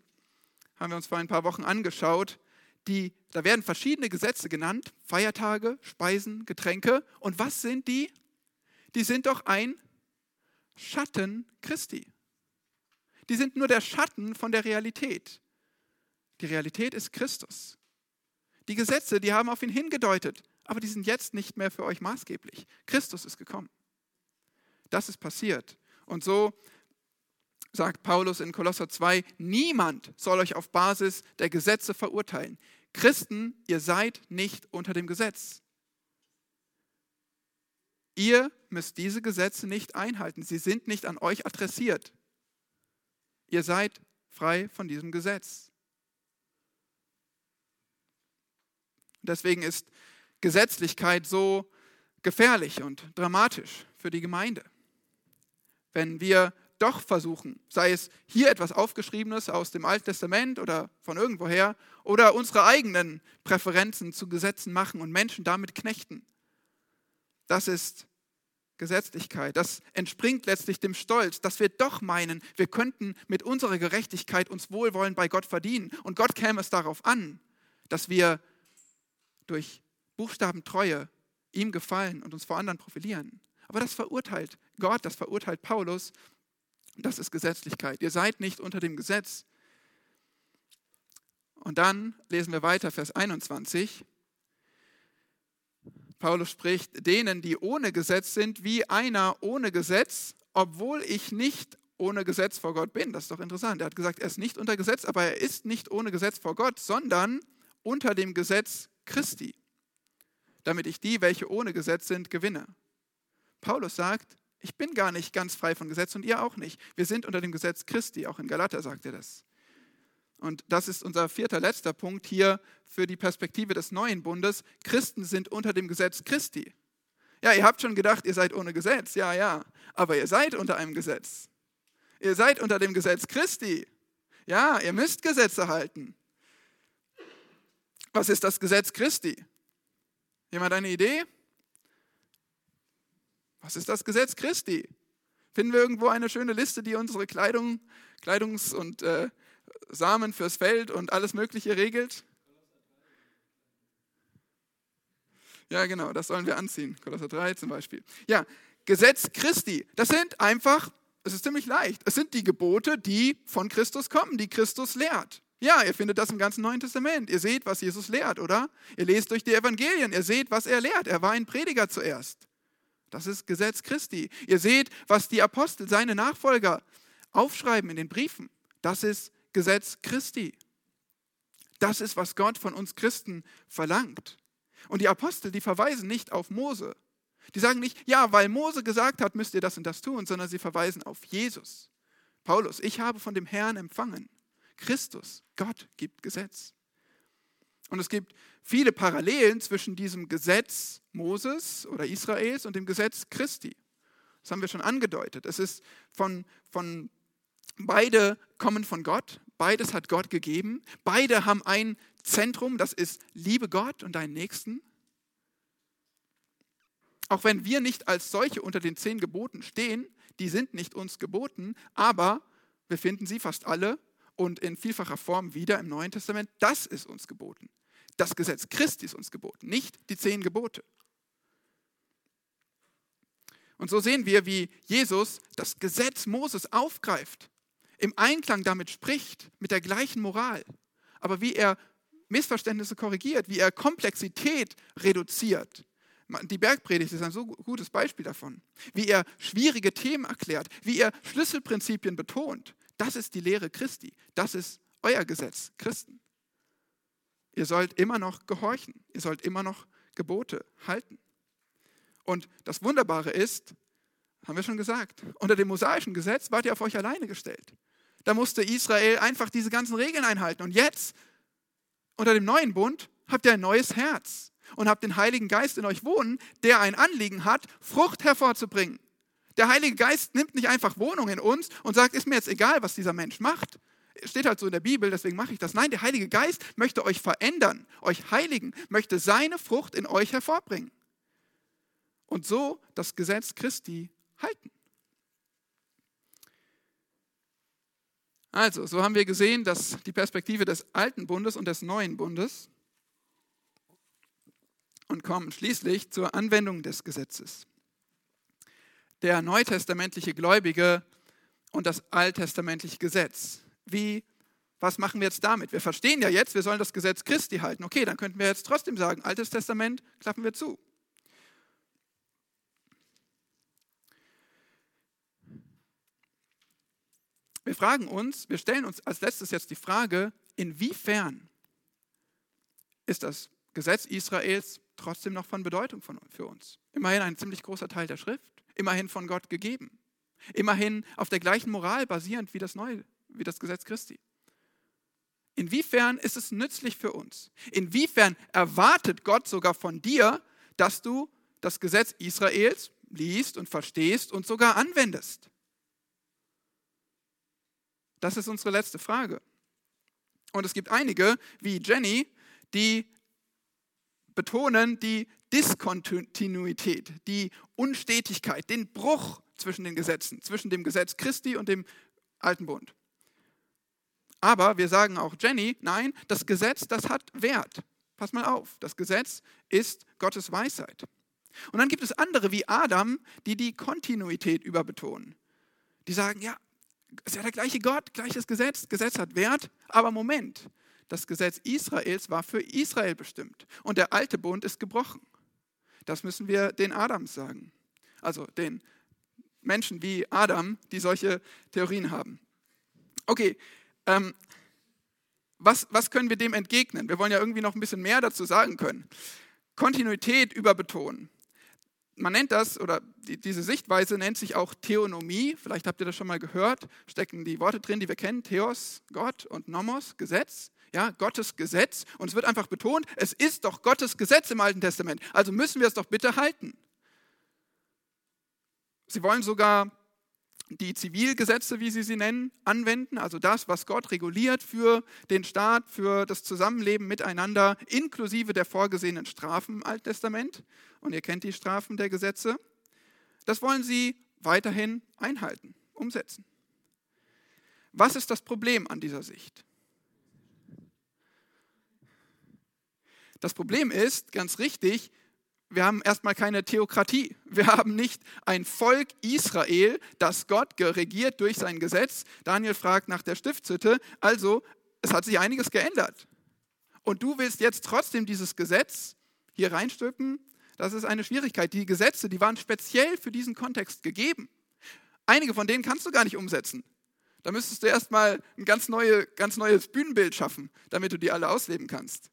haben wir uns vor ein paar Wochen angeschaut. Die, da werden verschiedene Gesetze genannt, Feiertage, Speisen, Getränke. Und was sind die? Die sind doch ein Schatten Christi. Die sind nur der Schatten von der Realität. Die Realität ist Christus. Die Gesetze, die haben auf ihn hingedeutet, aber die sind jetzt nicht mehr für euch maßgeblich. Christus ist gekommen. Das ist passiert. Und so sagt Paulus in Kolosser 2, niemand soll euch auf Basis der Gesetze verurteilen. Christen, ihr seid nicht unter dem Gesetz. Ihr müsst diese Gesetze nicht einhalten. Sie sind nicht an euch adressiert. Ihr seid frei von diesem Gesetz. Deswegen ist Gesetzlichkeit so gefährlich und dramatisch für die Gemeinde. Wenn wir doch versuchen, sei es hier etwas Aufgeschriebenes aus dem Alten Testament oder von irgendwoher, oder unsere eigenen Präferenzen zu Gesetzen machen und Menschen damit knechten. Das ist Gesetzlichkeit. Das entspringt letztlich dem Stolz, dass wir doch meinen, wir könnten mit unserer Gerechtigkeit uns Wohlwollen bei Gott verdienen. Und Gott käme es darauf an, dass wir durch Buchstabentreue ihm gefallen und uns vor anderen profilieren. Aber das verurteilt Gott, das verurteilt Paulus das ist Gesetzlichkeit. Ihr seid nicht unter dem Gesetz. Und dann lesen wir weiter, Vers 21. Paulus spricht, denen, die ohne Gesetz sind, wie einer ohne Gesetz, obwohl ich nicht ohne Gesetz vor Gott bin. Das ist doch interessant. Er hat gesagt, er ist nicht unter Gesetz, aber er ist nicht ohne Gesetz vor Gott, sondern unter dem Gesetz Christi, damit ich die, welche ohne Gesetz sind, gewinne. Paulus sagt, ich bin gar nicht ganz frei von Gesetz und ihr auch nicht. Wir sind unter dem Gesetz Christi, auch in Galater sagt er das. Und das ist unser vierter, letzter Punkt hier für die Perspektive des neuen Bundes. Christen sind unter dem Gesetz Christi. Ja, ihr habt schon gedacht, ihr seid ohne Gesetz. Ja, ja. Aber ihr seid unter einem Gesetz. Ihr seid unter dem Gesetz Christi. Ja, ihr müsst Gesetze halten. Was ist das Gesetz Christi? Jemand eine Idee? Was ist das Gesetz Christi? Finden wir irgendwo eine schöne Liste, die unsere Kleidung, Kleidungs- und äh, Samen fürs Feld und alles Mögliche regelt? Ja, genau, das sollen wir anziehen. Kolosser 3 zum Beispiel. Ja, Gesetz Christi, das sind einfach, es ist ziemlich leicht, es sind die Gebote, die von Christus kommen, die Christus lehrt. Ja, ihr findet das im ganzen Neuen Testament. Ihr seht, was Jesus lehrt, oder? Ihr lest durch die Evangelien, ihr seht, was er lehrt. Er war ein Prediger zuerst. Das ist Gesetz Christi. Ihr seht, was die Apostel, seine Nachfolger aufschreiben in den Briefen. Das ist Gesetz Christi. Das ist, was Gott von uns Christen verlangt. Und die Apostel, die verweisen nicht auf Mose. Die sagen nicht, ja, weil Mose gesagt hat, müsst ihr das und das tun, sondern sie verweisen auf Jesus. Paulus, ich habe von dem Herrn empfangen. Christus, Gott gibt Gesetz. Und es gibt viele Parallelen zwischen diesem Gesetz Moses oder Israels und dem Gesetz Christi. Das haben wir schon angedeutet. Es ist von, von Beide kommen von Gott, beides hat Gott gegeben, beide haben ein Zentrum, das ist liebe Gott und deinen Nächsten. Auch wenn wir nicht als solche unter den zehn Geboten stehen, die sind nicht uns geboten, aber wir finden sie fast alle und in vielfacher Form wieder im Neuen Testament. Das ist uns geboten. Das Gesetz Christi ist uns geboten, nicht die zehn Gebote. Und so sehen wir, wie Jesus das Gesetz Moses aufgreift, im Einklang damit spricht, mit der gleichen Moral, aber wie er Missverständnisse korrigiert, wie er Komplexität reduziert. Die Bergpredigt ist ein so gutes Beispiel davon. Wie er schwierige Themen erklärt, wie er Schlüsselprinzipien betont. Das ist die Lehre Christi. Das ist euer Gesetz, Christen. Ihr sollt immer noch gehorchen. Ihr sollt immer noch Gebote halten. Und das Wunderbare ist, haben wir schon gesagt, unter dem mosaischen Gesetz wart ihr auf euch alleine gestellt. Da musste Israel einfach diese ganzen Regeln einhalten. Und jetzt, unter dem neuen Bund, habt ihr ein neues Herz und habt den Heiligen Geist in euch wohnen, der ein Anliegen hat, Frucht hervorzubringen. Der Heilige Geist nimmt nicht einfach Wohnung in uns und sagt, ist mir jetzt egal, was dieser Mensch macht. Steht halt so in der Bibel, deswegen mache ich das. Nein, der Heilige Geist möchte euch verändern, euch heiligen, möchte seine Frucht in euch hervorbringen und so das Gesetz Christi halten. Also, so haben wir gesehen, dass die Perspektive des alten Bundes und des neuen Bundes und kommen schließlich zur Anwendung des Gesetzes. Der neutestamentliche Gläubige und das alttestamentliche Gesetz. Wie, was machen wir jetzt damit? Wir verstehen ja jetzt, wir sollen das Gesetz Christi halten. Okay, dann könnten wir jetzt trotzdem sagen, Altes Testament klappen wir zu. Wir fragen uns, wir stellen uns als letztes jetzt die Frage, inwiefern ist das Gesetz Israels trotzdem noch von Bedeutung für uns? Immerhin ein ziemlich großer Teil der Schrift, immerhin von Gott gegeben, immerhin auf der gleichen Moral basierend wie das neue, wie das Gesetz Christi. Inwiefern ist es nützlich für uns? Inwiefern erwartet Gott sogar von dir, dass du das Gesetz Israels liest und verstehst und sogar anwendest? Das ist unsere letzte Frage. Und es gibt einige, wie Jenny, die betonen die Diskontinuität, die Unstetigkeit, den Bruch zwischen den Gesetzen, zwischen dem Gesetz Christi und dem Alten Bund. Aber wir sagen auch Jenny, nein, das Gesetz, das hat Wert. Pass mal auf, das Gesetz ist Gottes Weisheit. Und dann gibt es andere wie Adam, die die Kontinuität überbetonen. Die sagen, ja, ist ja der gleiche Gott, gleiches Gesetz. Gesetz hat Wert, aber Moment, das Gesetz Israels war für Israel bestimmt und der alte Bund ist gebrochen. Das müssen wir den Adams sagen. Also den Menschen wie Adam, die solche Theorien haben. Okay, ähm, was, was können wir dem entgegnen? Wir wollen ja irgendwie noch ein bisschen mehr dazu sagen können. Kontinuität überbetonen man nennt das, oder die, diese Sichtweise nennt sich auch Theonomie. Vielleicht habt ihr das schon mal gehört. Stecken die Worte drin, die wir kennen. Theos, Gott und Nomos, Gesetz. Ja, Gottes Gesetz. Und es wird einfach betont, es ist doch Gottes Gesetz im Alten Testament. Also müssen wir es doch bitte halten. Sie wollen sogar die Zivilgesetze, wie sie sie nennen, anwenden, also das, was Gott reguliert für den Staat, für das Zusammenleben miteinander, inklusive der vorgesehenen Strafen im Alten Testament. Und ihr kennt die Strafen der Gesetze. Das wollen sie weiterhin einhalten, umsetzen. Was ist das Problem an dieser Sicht? Das Problem ist, ganz richtig, wir haben erstmal keine Theokratie. Wir haben nicht ein Volk Israel, das Gott regiert durch sein Gesetz. Daniel fragt nach der Stiftshütte. Also, es hat sich einiges geändert. Und du willst jetzt trotzdem dieses Gesetz hier reinstülpen? Das ist eine Schwierigkeit. Die Gesetze, die waren speziell für diesen Kontext gegeben. Einige von denen kannst du gar nicht umsetzen. Da müsstest du erstmal ein ganz, neue, ganz neues Bühnenbild schaffen, damit du die alle ausleben kannst.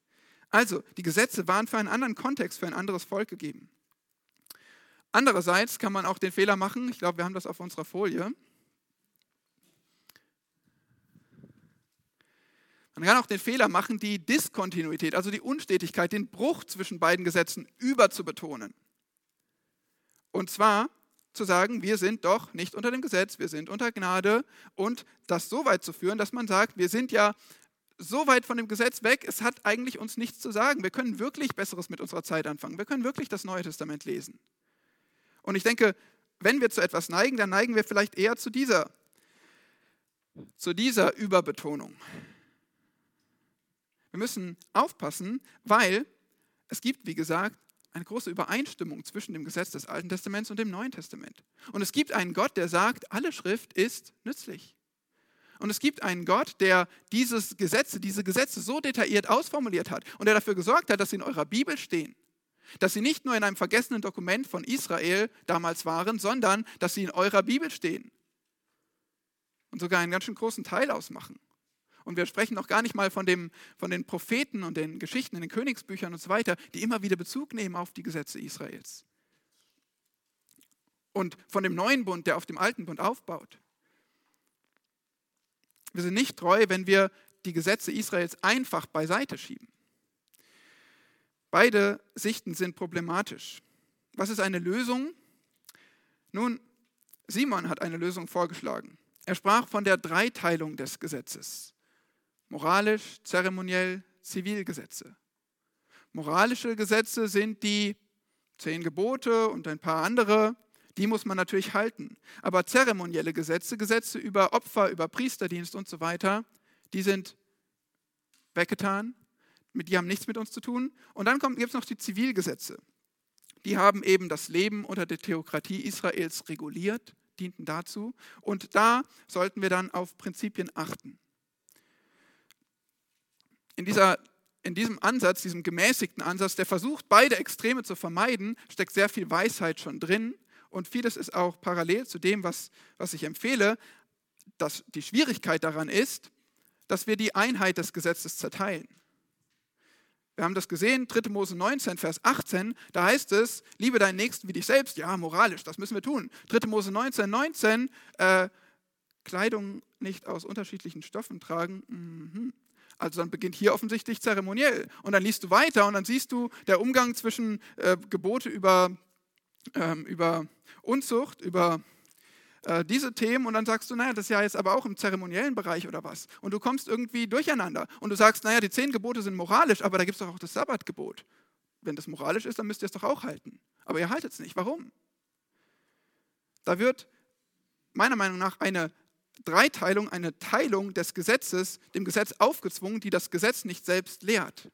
Also, die Gesetze waren für einen anderen Kontext, für ein anderes Volk gegeben. Andererseits kann man auch den Fehler machen, ich glaube, wir haben das auf unserer Folie. Man kann auch den Fehler machen, die Diskontinuität, also die Unstetigkeit, den Bruch zwischen beiden Gesetzen überzubetonen. Und zwar zu sagen, wir sind doch nicht unter dem Gesetz, wir sind unter Gnade und das so weit zu führen, dass man sagt, wir sind ja so weit von dem Gesetz weg, es hat eigentlich uns nichts zu sagen. Wir können wirklich Besseres mit unserer Zeit anfangen. Wir können wirklich das Neue Testament lesen. Und ich denke, wenn wir zu etwas neigen, dann neigen wir vielleicht eher zu dieser, zu dieser Überbetonung. Wir müssen aufpassen, weil es gibt, wie gesagt, eine große Übereinstimmung zwischen dem Gesetz des Alten Testaments und dem Neuen Testament. Und es gibt einen Gott, der sagt, alle Schrift ist nützlich. Und es gibt einen Gott, der dieses Gesetze, diese Gesetze so detailliert ausformuliert hat und der dafür gesorgt hat, dass sie in eurer Bibel stehen. Dass sie nicht nur in einem vergessenen Dokument von Israel damals waren, sondern dass sie in eurer Bibel stehen. Und sogar einen ganz schön großen Teil ausmachen. Und wir sprechen noch gar nicht mal von, dem, von den Propheten und den Geschichten in den Königsbüchern und so weiter, die immer wieder Bezug nehmen auf die Gesetze Israels. Und von dem neuen Bund, der auf dem alten Bund aufbaut. Wir sind nicht treu, wenn wir die Gesetze Israels einfach beiseite schieben. Beide Sichten sind problematisch. Was ist eine Lösung? Nun, Simon hat eine Lösung vorgeschlagen. Er sprach von der Dreiteilung des Gesetzes moralisch, zeremoniell, Zivilgesetze. Moralische Gesetze sind die zehn Gebote und ein paar andere, die muss man natürlich halten. Aber zeremonielle Gesetze, Gesetze über Opfer, über Priesterdienst und so weiter, die sind weggetan, die haben nichts mit uns zu tun. Und dann gibt es noch die Zivilgesetze. Die haben eben das Leben unter der Theokratie Israels reguliert, dienten dazu. Und da sollten wir dann auf Prinzipien achten in, dieser, in diesem Ansatz, diesem gemäßigten Ansatz, der versucht, beide Extreme zu vermeiden, steckt sehr viel Weisheit schon drin. Und vieles ist auch parallel zu dem, was, was ich empfehle. Dass die Schwierigkeit daran ist, dass wir die Einheit des Gesetzes zerteilen. Wir haben das gesehen, 3. Mose 19, Vers 18, da heißt es, liebe deinen Nächsten wie dich selbst. Ja, moralisch, das müssen wir tun. 3. Mose 19, 19, äh, Kleidung nicht aus unterschiedlichen Stoffen tragen. Mhm. Also dann beginnt hier offensichtlich zeremoniell. Und dann liest du weiter und dann siehst du der Umgang zwischen äh, Gebote über, ähm, über Unzucht, über äh, diese Themen und dann sagst du, naja, das ist ja jetzt aber auch im zeremoniellen Bereich oder was. Und du kommst irgendwie durcheinander und du sagst, naja, die zehn Gebote sind moralisch, aber da gibt es doch auch das Sabbatgebot. Wenn das moralisch ist, dann müsst ihr es doch auch halten. Aber ihr haltet es nicht. Warum? Da wird meiner Meinung nach eine Dreiteilung, eine Teilung des Gesetzes, dem Gesetz aufgezwungen, die das Gesetz nicht selbst lehrt.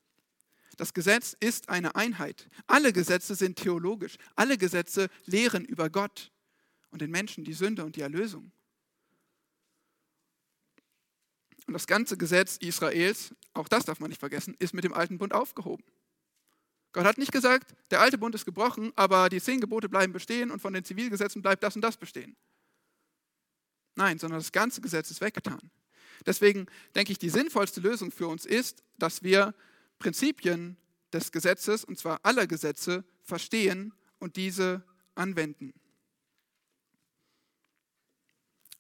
Das Gesetz ist eine Einheit. Alle Gesetze sind theologisch. Alle Gesetze lehren über Gott und den Menschen die Sünde und die Erlösung. Und das ganze Gesetz Israels, auch das darf man nicht vergessen, ist mit dem alten Bund aufgehoben. Gott hat nicht gesagt, der alte Bund ist gebrochen, aber die zehn Gebote bleiben bestehen und von den Zivilgesetzen bleibt das und das bestehen. Nein, sondern das ganze Gesetz ist weggetan. Deswegen denke ich, die sinnvollste Lösung für uns ist, dass wir Prinzipien des Gesetzes, und zwar aller Gesetze, verstehen und diese anwenden.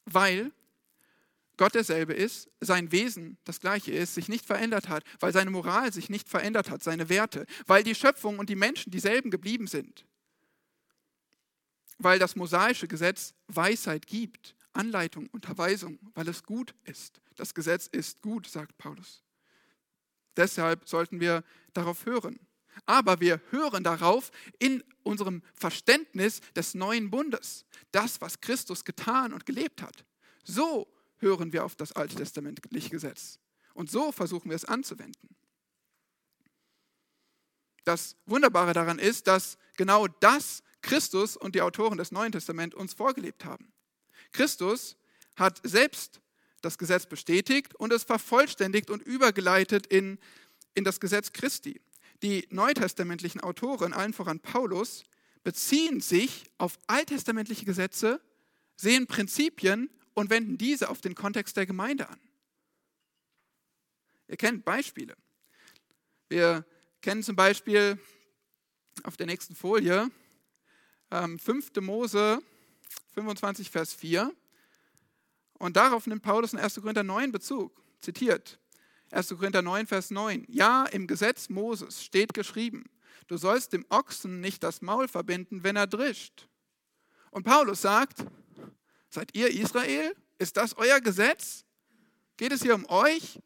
Weil Gott derselbe ist, sein Wesen das gleiche ist, sich nicht verändert hat, weil seine Moral sich nicht verändert hat, seine Werte, weil die Schöpfung und die Menschen dieselben geblieben sind, weil das mosaische Gesetz Weisheit gibt Anleitung, Unterweisung, weil es gut ist. Das Gesetz ist gut, sagt Paulus. Deshalb sollten wir darauf hören. Aber wir hören darauf in unserem Verständnis des neuen Bundes, das, was Christus getan und gelebt hat. So hören wir auf das Alte Testamentliche Gesetz. Und so versuchen wir es anzuwenden. Das Wunderbare daran ist, dass genau das Christus und die Autoren des Neuen Testaments uns vorgelebt haben. Christus hat selbst das Gesetz bestätigt und es vervollständigt und übergeleitet in, in das Gesetz Christi. Die neutestamentlichen Autoren, allen voran Paulus, beziehen sich auf alttestamentliche Gesetze, sehen Prinzipien und wenden diese auf den Kontext der Gemeinde an. Ihr kennt Beispiele. Wir kennen zum Beispiel auf der nächsten Folie 5. Ähm, Mose 25, Vers 4. Und darauf nimmt Paulus in 1. Korinther 9 Bezug. Zitiert. 1. Korinther 9, Vers 9. Ja, im Gesetz Moses steht geschrieben, du sollst dem Ochsen nicht das Maul verbinden, wenn er drischt. Und Paulus sagt, seid ihr Israel? Ist das euer Gesetz? Geht es hier um euch?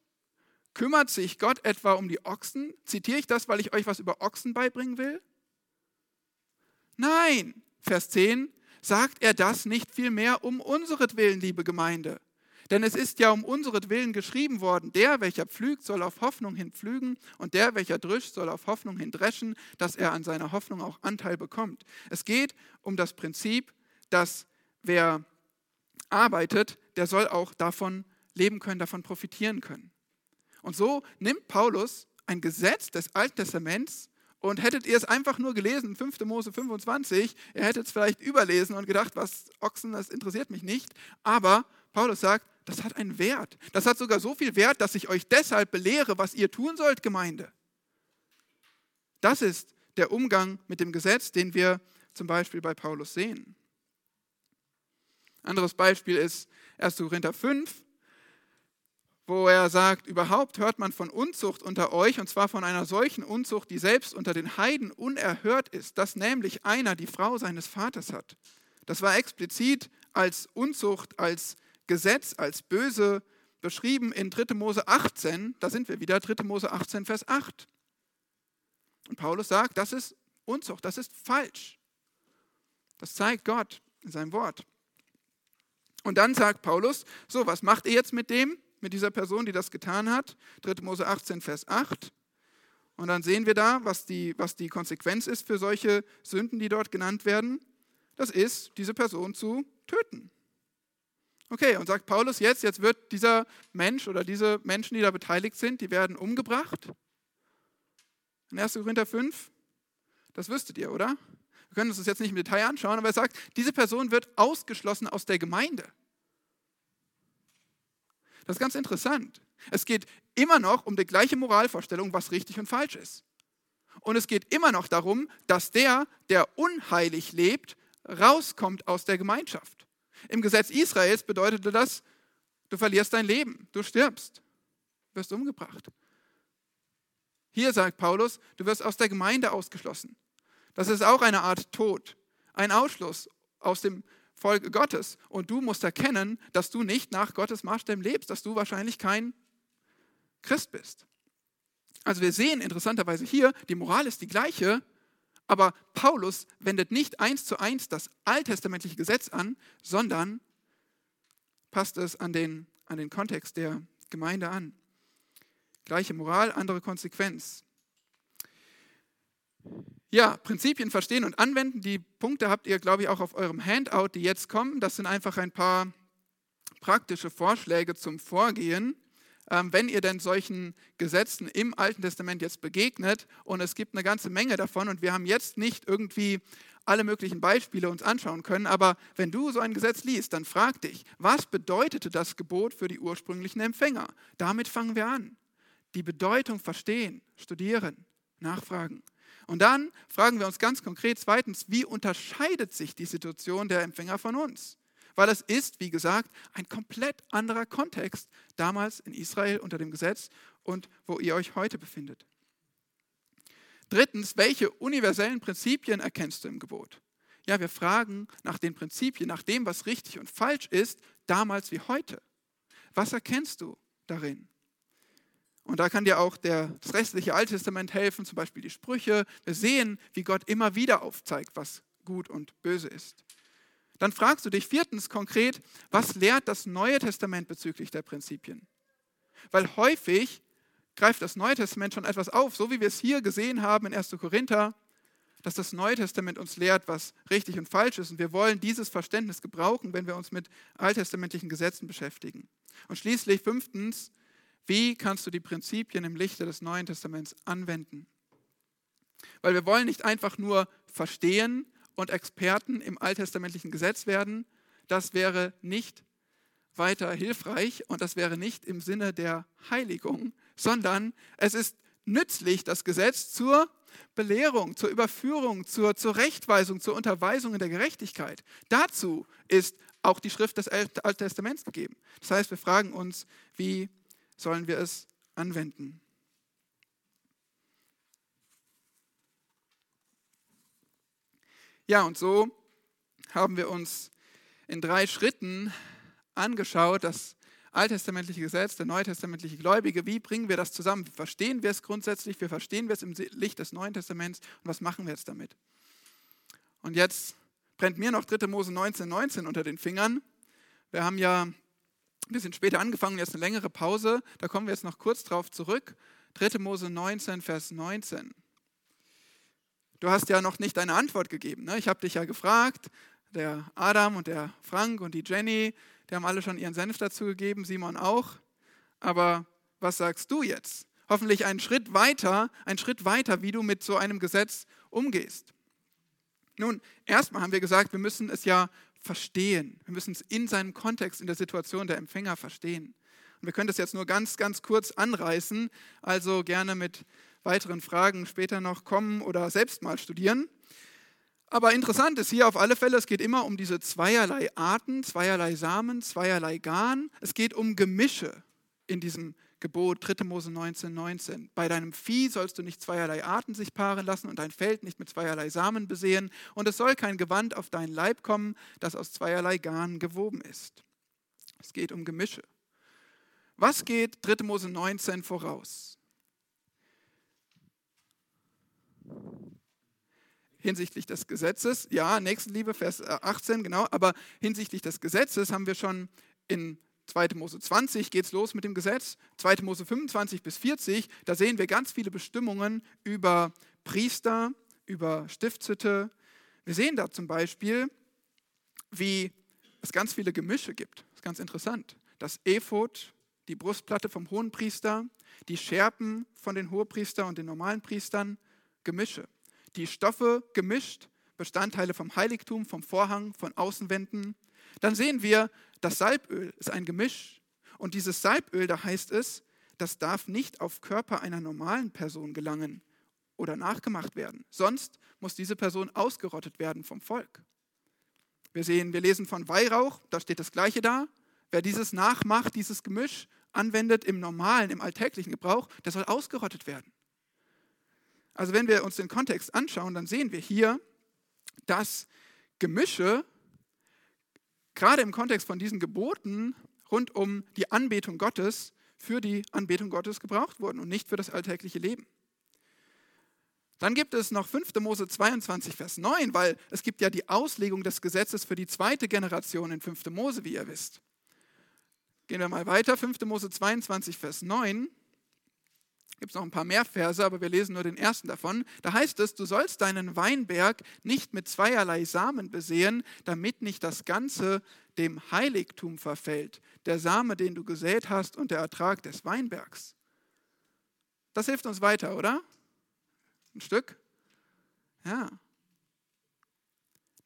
Kümmert sich Gott etwa um die Ochsen? Zitiere ich das, weil ich euch was über Ochsen beibringen will? Nein, Vers 10, sagt er das nicht vielmehr um unseretwillen, liebe Gemeinde. Denn es ist ja um unseretwillen geschrieben worden, der, welcher pflügt, soll auf Hoffnung hin pflügen und der, welcher drischt, soll auf Hoffnung hin dreschen, dass er an seiner Hoffnung auch Anteil bekommt. Es geht um das Prinzip, dass wer arbeitet, der soll auch davon leben können, davon profitieren können. Und so nimmt Paulus ein Gesetz des Alten Testaments und hättet ihr es einfach nur gelesen, 5. Mose 25, ihr hättet es vielleicht überlesen und gedacht, was Ochsen, das interessiert mich nicht. Aber Paulus sagt, das hat einen Wert. Das hat sogar so viel Wert, dass ich euch deshalb belehre, was ihr tun sollt, Gemeinde. Das ist der Umgang mit dem Gesetz, den wir zum Beispiel bei Paulus sehen. Anderes Beispiel ist 1. Korinther 5, wo er sagt, überhaupt hört man von Unzucht unter euch, und zwar von einer solchen Unzucht, die selbst unter den Heiden unerhört ist, dass nämlich einer die Frau seines Vaters hat. Das war explizit als Unzucht, als Gesetz, als böse beschrieben in 3. Mose 18, da sind wir wieder, 3. Mose 18, Vers 8. Und Paulus sagt, das ist Unzucht, das ist falsch. Das zeigt Gott in seinem Wort. Und dann sagt Paulus, so, was macht ihr jetzt mit dem? Mit dieser Person, die das getan hat. 3. Mose 18, Vers 8. Und dann sehen wir da, was die, was die Konsequenz ist für solche Sünden, die dort genannt werden. Das ist, diese Person zu töten. Okay, und sagt Paulus jetzt, jetzt wird dieser Mensch oder diese Menschen, die da beteiligt sind, die werden umgebracht. In 1. Korinther 5, das wüsstet ihr, oder? Wir können uns das jetzt nicht im Detail anschauen, aber er sagt, diese Person wird ausgeschlossen aus der Gemeinde. Das ist ganz interessant. Es geht immer noch um die gleiche Moralvorstellung, was richtig und falsch ist. Und es geht immer noch darum, dass der, der unheilig lebt, rauskommt aus der Gemeinschaft. Im Gesetz Israels bedeutete das, du verlierst dein Leben, du stirbst, wirst umgebracht. Hier sagt Paulus, du wirst aus der Gemeinde ausgeschlossen. Das ist auch eine Art Tod, ein Ausschluss aus dem Folge Gottes. Und du musst erkennen, dass du nicht nach Gottes Maßstäben lebst, dass du wahrscheinlich kein Christ bist. Also wir sehen interessanterweise hier, die Moral ist die gleiche, aber Paulus wendet nicht eins zu eins das alttestamentliche Gesetz an, sondern passt es an den, an den Kontext der Gemeinde an. Gleiche Moral, andere Konsequenz. Ja, Prinzipien verstehen und anwenden. Die Punkte habt ihr, glaube ich, auch auf eurem Handout, die jetzt kommen. Das sind einfach ein paar praktische Vorschläge zum Vorgehen. Ähm, wenn ihr denn solchen Gesetzen im Alten Testament jetzt begegnet, und es gibt eine ganze Menge davon, und wir haben jetzt nicht irgendwie alle möglichen Beispiele uns anschauen können, aber wenn du so ein Gesetz liest, dann frag dich, was bedeutete das Gebot für die ursprünglichen Empfänger? Damit fangen wir an. Die Bedeutung verstehen, studieren, nachfragen. Und dann fragen wir uns ganz konkret zweitens, wie unterscheidet sich die Situation der Empfänger von uns? Weil es ist, wie gesagt, ein komplett anderer Kontext damals in Israel unter dem Gesetz und wo ihr euch heute befindet. Drittens, welche universellen Prinzipien erkennst du im Gebot? Ja, wir fragen nach den Prinzipien, nach dem, was richtig und falsch ist, damals wie heute. Was erkennst du darin? Und da kann dir auch der, das restliche Alte Testament helfen, zum Beispiel die Sprüche. Wir sehen, wie Gott immer wieder aufzeigt, was gut und böse ist. Dann fragst du dich viertens konkret, was lehrt das Neue Testament bezüglich der Prinzipien? Weil häufig greift das Neue Testament schon etwas auf, so wie wir es hier gesehen haben in 1. Korinther, dass das Neue Testament uns lehrt, was richtig und falsch ist. Und wir wollen dieses Verständnis gebrauchen, wenn wir uns mit alttestamentlichen Gesetzen beschäftigen. Und schließlich fünftens, wie kannst du die Prinzipien im Lichte des Neuen Testaments anwenden? Weil wir wollen nicht einfach nur verstehen und Experten im alttestamentlichen Gesetz werden. Das wäre nicht weiter hilfreich und das wäre nicht im Sinne der Heiligung, sondern es ist nützlich, das Gesetz zur Belehrung, zur Überführung, zur Zurechtweisung, zur Unterweisung in der Gerechtigkeit. Dazu ist auch die Schrift des Alten Testaments gegeben. Das heißt, wir fragen uns, wie sollen wir es anwenden. Ja, und so haben wir uns in drei Schritten angeschaut, das alttestamentliche Gesetz, der neutestamentliche Gläubige. Wie bringen wir das zusammen? Wie verstehen wir es grundsätzlich? Wie verstehen wir es im Licht des Neuen Testaments? Und was machen wir jetzt damit? Und jetzt brennt mir noch 3. Mose 19, 19 unter den Fingern. Wir haben ja ein bisschen später angefangen, jetzt eine längere Pause. Da kommen wir jetzt noch kurz drauf zurück. 3. Mose 19, Vers 19. Du hast ja noch nicht deine Antwort gegeben. Ne? Ich habe dich ja gefragt, der Adam und der Frank und die Jenny, die haben alle schon ihren Senf dazu gegeben, Simon auch. Aber was sagst du jetzt? Hoffentlich einen Schritt weiter, einen Schritt weiter, wie du mit so einem Gesetz umgehst. Nun, erstmal haben wir gesagt, wir müssen es ja verstehen. Wir müssen es in seinem Kontext, in der Situation der Empfänger verstehen. Und wir können das jetzt nur ganz, ganz kurz anreißen, also gerne mit weiteren Fragen später noch kommen oder selbst mal studieren. Aber interessant ist hier auf alle Fälle, es geht immer um diese zweierlei Arten, zweierlei Samen, zweierlei Garn. Es geht um Gemische in diesem Gebot 3. Mose 19, 19. Bei deinem Vieh sollst du nicht zweierlei Arten sich paaren lassen und dein Feld nicht mit zweierlei Samen besehen. Und es soll kein Gewand auf deinen Leib kommen, das aus zweierlei Garn gewoben ist. Es geht um Gemische. Was geht 3. Mose 19 voraus? hinsichtlich des Gesetzes, ja, Nächstenliebe, Vers 18, äh, genau, aber hinsichtlich des Gesetzes haben wir schon in 2. Mose 20 geht es los mit dem Gesetz, 2. Mose 25 bis 40, da sehen wir ganz viele Bestimmungen über Priester, über Stiftshütte. Wir sehen da zum Beispiel, wie es ganz viele Gemische gibt. Das ist ganz interessant. Das Ephod, die Brustplatte vom Hohenpriester, die Schärpen von den Hohepriester und den normalen Priestern, Gemische die Stoffe gemischt, Bestandteile vom Heiligtum, vom Vorhang, von Außenwänden. Dann sehen wir, das Salböl ist ein Gemisch. Und dieses Salböl, da heißt es, das darf nicht auf Körper einer normalen Person gelangen oder nachgemacht werden. Sonst muss diese Person ausgerottet werden vom Volk. Wir sehen, wir lesen von Weihrauch, da steht das Gleiche da. Wer dieses nachmacht, dieses Gemisch anwendet im normalen, im alltäglichen Gebrauch, der soll ausgerottet werden. Also wenn wir uns den Kontext anschauen, dann sehen wir hier, dass Gemische gerade im Kontext von diesen Geboten rund um die Anbetung Gottes für die Anbetung Gottes gebraucht wurden und nicht für das alltägliche Leben. Dann gibt es noch 5. Mose 22, Vers 9, weil es gibt ja die Auslegung des Gesetzes für die zweite Generation in 5. Mose, wie ihr wisst. Gehen wir mal weiter, 5. Mose 22, Vers 9 gibt es noch ein paar mehr Verse, aber wir lesen nur den ersten davon. Da heißt es, du sollst deinen Weinberg nicht mit zweierlei Samen besehen, damit nicht das Ganze dem Heiligtum verfällt, der Same, den du gesät hast und der Ertrag des Weinbergs. Das hilft uns weiter, oder? Ein Stück? Ja.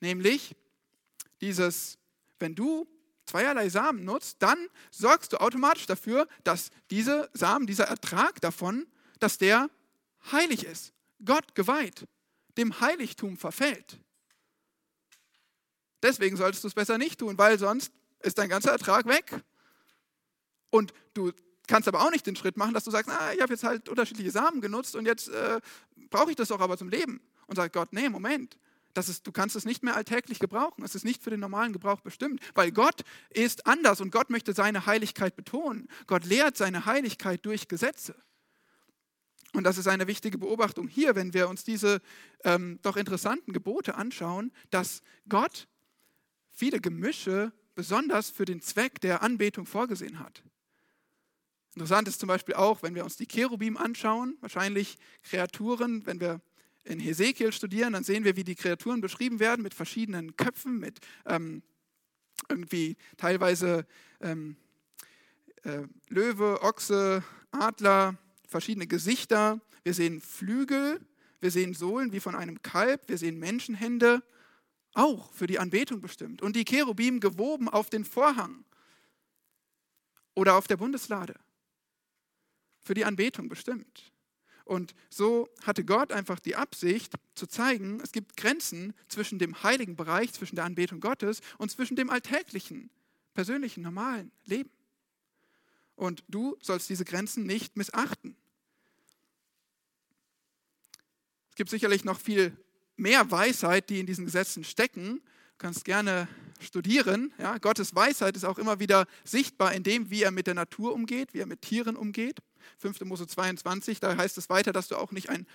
Nämlich dieses, wenn du zweierlei Samen nutzt, dann sorgst du automatisch dafür, dass diese Samen, dieser Ertrag davon, dass der heilig ist, Gott geweiht, dem Heiligtum verfällt. Deswegen solltest du es besser nicht tun, weil sonst ist dein ganzer Ertrag weg. Und du kannst aber auch nicht den Schritt machen, dass du sagst, ah, ich habe jetzt halt unterschiedliche Samen genutzt und jetzt äh, brauche ich das doch aber zum Leben. Und sagt Gott, nee, Moment, das ist, du kannst es nicht mehr alltäglich gebrauchen. Es ist nicht für den normalen Gebrauch bestimmt, weil Gott ist anders und Gott möchte seine Heiligkeit betonen. Gott lehrt seine Heiligkeit durch Gesetze. Und das ist eine wichtige Beobachtung hier, wenn wir uns diese ähm, doch interessanten Gebote anschauen, dass Gott viele Gemische besonders für den Zweck der Anbetung vorgesehen hat. Interessant ist zum Beispiel auch, wenn wir uns die Cherubim anschauen, wahrscheinlich Kreaturen, wenn wir in Hesekiel studieren, dann sehen wir, wie die Kreaturen beschrieben werden mit verschiedenen Köpfen, mit ähm, irgendwie teilweise ähm, äh, Löwe, Ochse, Adler, verschiedene Gesichter. Wir sehen Flügel, wir sehen Sohlen wie von einem Kalb, wir sehen Menschenhände, auch für die Anbetung bestimmt. Und die Cherubim gewoben auf den Vorhang oder auf der Bundeslade, für die Anbetung bestimmt. Und so hatte Gott einfach die Absicht zu zeigen, es gibt Grenzen zwischen dem heiligen Bereich, zwischen der Anbetung Gottes und zwischen dem alltäglichen, persönlichen, normalen Leben. Und du sollst diese Grenzen nicht missachten. Es gibt sicherlich noch viel mehr Weisheit, die in diesen Gesetzen stecken. kannst gerne studieren. Ja, Gottes Weisheit ist auch immer wieder sichtbar in dem, wie er mit der Natur umgeht, wie er mit Tieren umgeht. 5. Mose 22, da heißt es weiter, dass du auch nicht ein,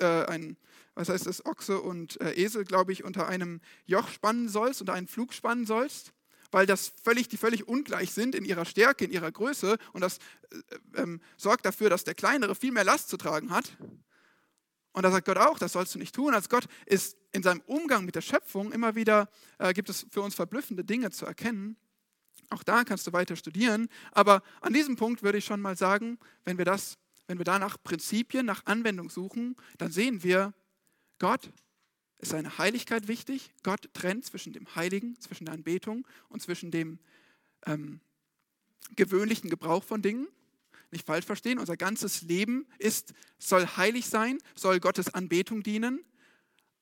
äh, ein was heißt das, Ochse und äh, Esel, glaube ich, unter einem Joch spannen sollst, unter einen Flug spannen sollst, weil das völlig, die völlig ungleich sind in ihrer Stärke, in ihrer Größe und das äh, ähm, sorgt dafür, dass der Kleinere viel mehr Last zu tragen hat. Und da sagt Gott auch, das sollst du nicht tun. Als Gott ist in seinem Umgang mit der Schöpfung immer wieder, äh, gibt es für uns verblüffende Dinge zu erkennen. Auch da kannst du weiter studieren. Aber an diesem Punkt würde ich schon mal sagen, wenn wir das, wenn wir da nach Prinzipien, nach Anwendung suchen, dann sehen wir, Gott ist seine Heiligkeit wichtig. Gott trennt zwischen dem Heiligen, zwischen der Anbetung und zwischen dem ähm, gewöhnlichen Gebrauch von Dingen. Nicht falsch verstehen, unser ganzes Leben ist, soll heilig sein, soll Gottes Anbetung dienen,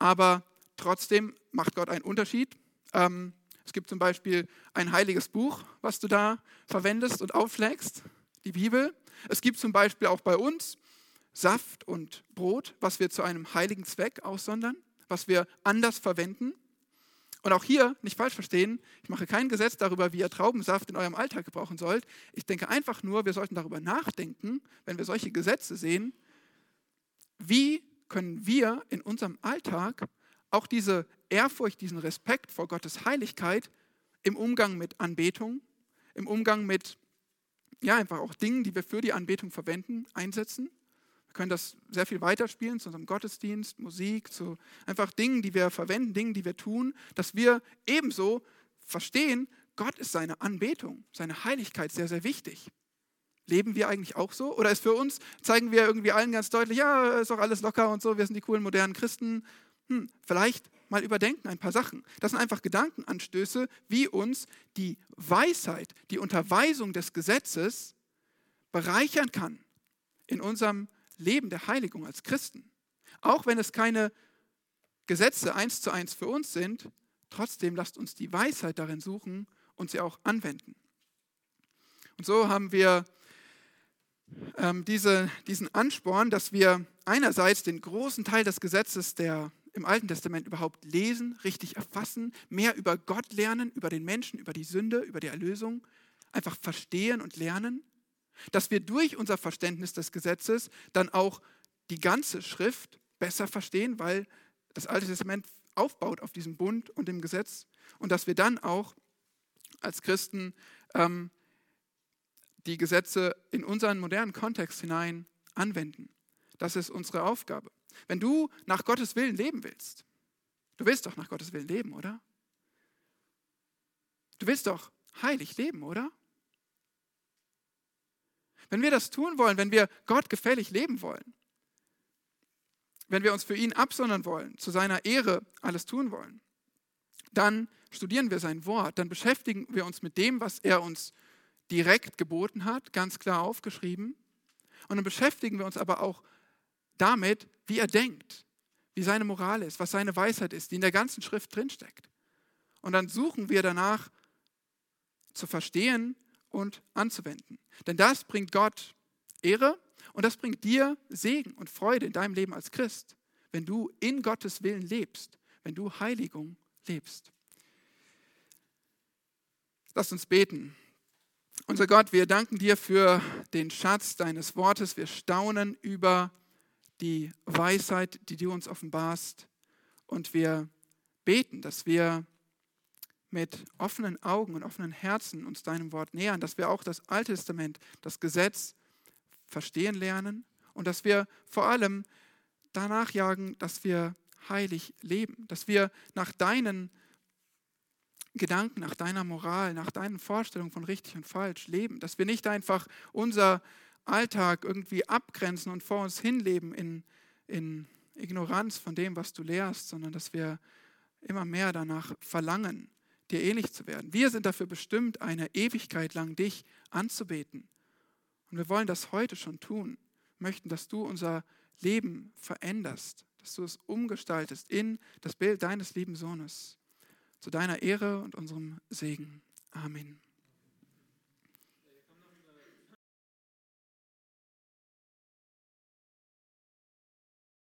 aber trotzdem macht Gott einen Unterschied. Ähm, es gibt zum Beispiel ein heiliges Buch, was du da verwendest und aufschlägst, die Bibel. Es gibt zum Beispiel auch bei uns Saft und Brot, was wir zu einem heiligen Zweck aussondern, was wir anders verwenden. Und auch hier, nicht falsch verstehen, ich mache kein Gesetz darüber, wie ihr Traubensaft in eurem Alltag gebrauchen sollt. Ich denke einfach nur, wir sollten darüber nachdenken, wenn wir solche Gesetze sehen, wie können wir in unserem Alltag auch diese Ehrfurcht, diesen Respekt vor Gottes Heiligkeit im Umgang mit Anbetung, im Umgang mit, ja, einfach auch Dingen, die wir für die Anbetung verwenden, einsetzen. Wir können das sehr viel weiterspielen zu unserem Gottesdienst, Musik, zu einfach Dingen, die wir verwenden, Dingen, die wir tun, dass wir ebenso verstehen, Gott ist seine Anbetung, seine Heiligkeit sehr, sehr wichtig. Leben wir eigentlich auch so? Oder ist für uns, zeigen wir irgendwie allen ganz deutlich, ja, ist doch alles locker und so, wir sind die coolen modernen Christen. Hm, vielleicht mal überdenken ein paar Sachen. Das sind einfach Gedankenanstöße, wie uns die Weisheit, die Unterweisung des Gesetzes bereichern kann in unserem Leben der Heiligung als Christen. Auch wenn es keine Gesetze eins zu eins für uns sind, trotzdem lasst uns die Weisheit darin suchen und sie auch anwenden. Und so haben wir ähm, diese, diesen Ansporn, dass wir einerseits den großen Teil des Gesetzes, der im Alten Testament überhaupt lesen, richtig erfassen, mehr über Gott lernen, über den Menschen, über die Sünde, über die Erlösung, einfach verstehen und lernen dass wir durch unser Verständnis des Gesetzes dann auch die ganze Schrift besser verstehen, weil das Alte Testament aufbaut auf diesem Bund und dem Gesetz und dass wir dann auch als Christen ähm, die Gesetze in unseren modernen Kontext hinein anwenden. Das ist unsere Aufgabe. Wenn du nach Gottes Willen leben willst, du willst doch nach Gottes Willen leben, oder? Du willst doch heilig leben, oder? Wenn wir das tun wollen, wenn wir Gott gefällig leben wollen, wenn wir uns für ihn absondern wollen, zu seiner Ehre alles tun wollen, dann studieren wir sein Wort, dann beschäftigen wir uns mit dem, was er uns direkt geboten hat, ganz klar aufgeschrieben. Und dann beschäftigen wir uns aber auch damit, wie er denkt, wie seine Moral ist, was seine Weisheit ist, die in der ganzen Schrift drinsteckt. Und dann suchen wir danach zu verstehen, und anzuwenden. Denn das bringt Gott Ehre und das bringt dir Segen und Freude in deinem Leben als Christ, wenn du in Gottes Willen lebst, wenn du Heiligung lebst. Lass uns beten. Unser Gott, wir danken dir für den Schatz deines Wortes. Wir staunen über die Weisheit, die du uns offenbarst. Und wir beten, dass wir mit offenen Augen und offenen Herzen uns deinem Wort nähern, dass wir auch das Alte Testament, das Gesetz verstehen lernen und dass wir vor allem danach jagen, dass wir heilig leben, dass wir nach deinen Gedanken, nach deiner Moral, nach deinen Vorstellungen von richtig und falsch leben, dass wir nicht einfach unser Alltag irgendwie abgrenzen und vor uns hinleben in, in Ignoranz von dem, was du lehrst, sondern dass wir immer mehr danach verlangen, dir ähnlich zu werden. Wir sind dafür bestimmt, eine Ewigkeit lang dich anzubeten. Und wir wollen das heute schon tun. Wir möchten, dass du unser Leben veränderst, dass du es umgestaltest in das Bild deines lieben Sohnes. Zu deiner Ehre und unserem Segen. Amen.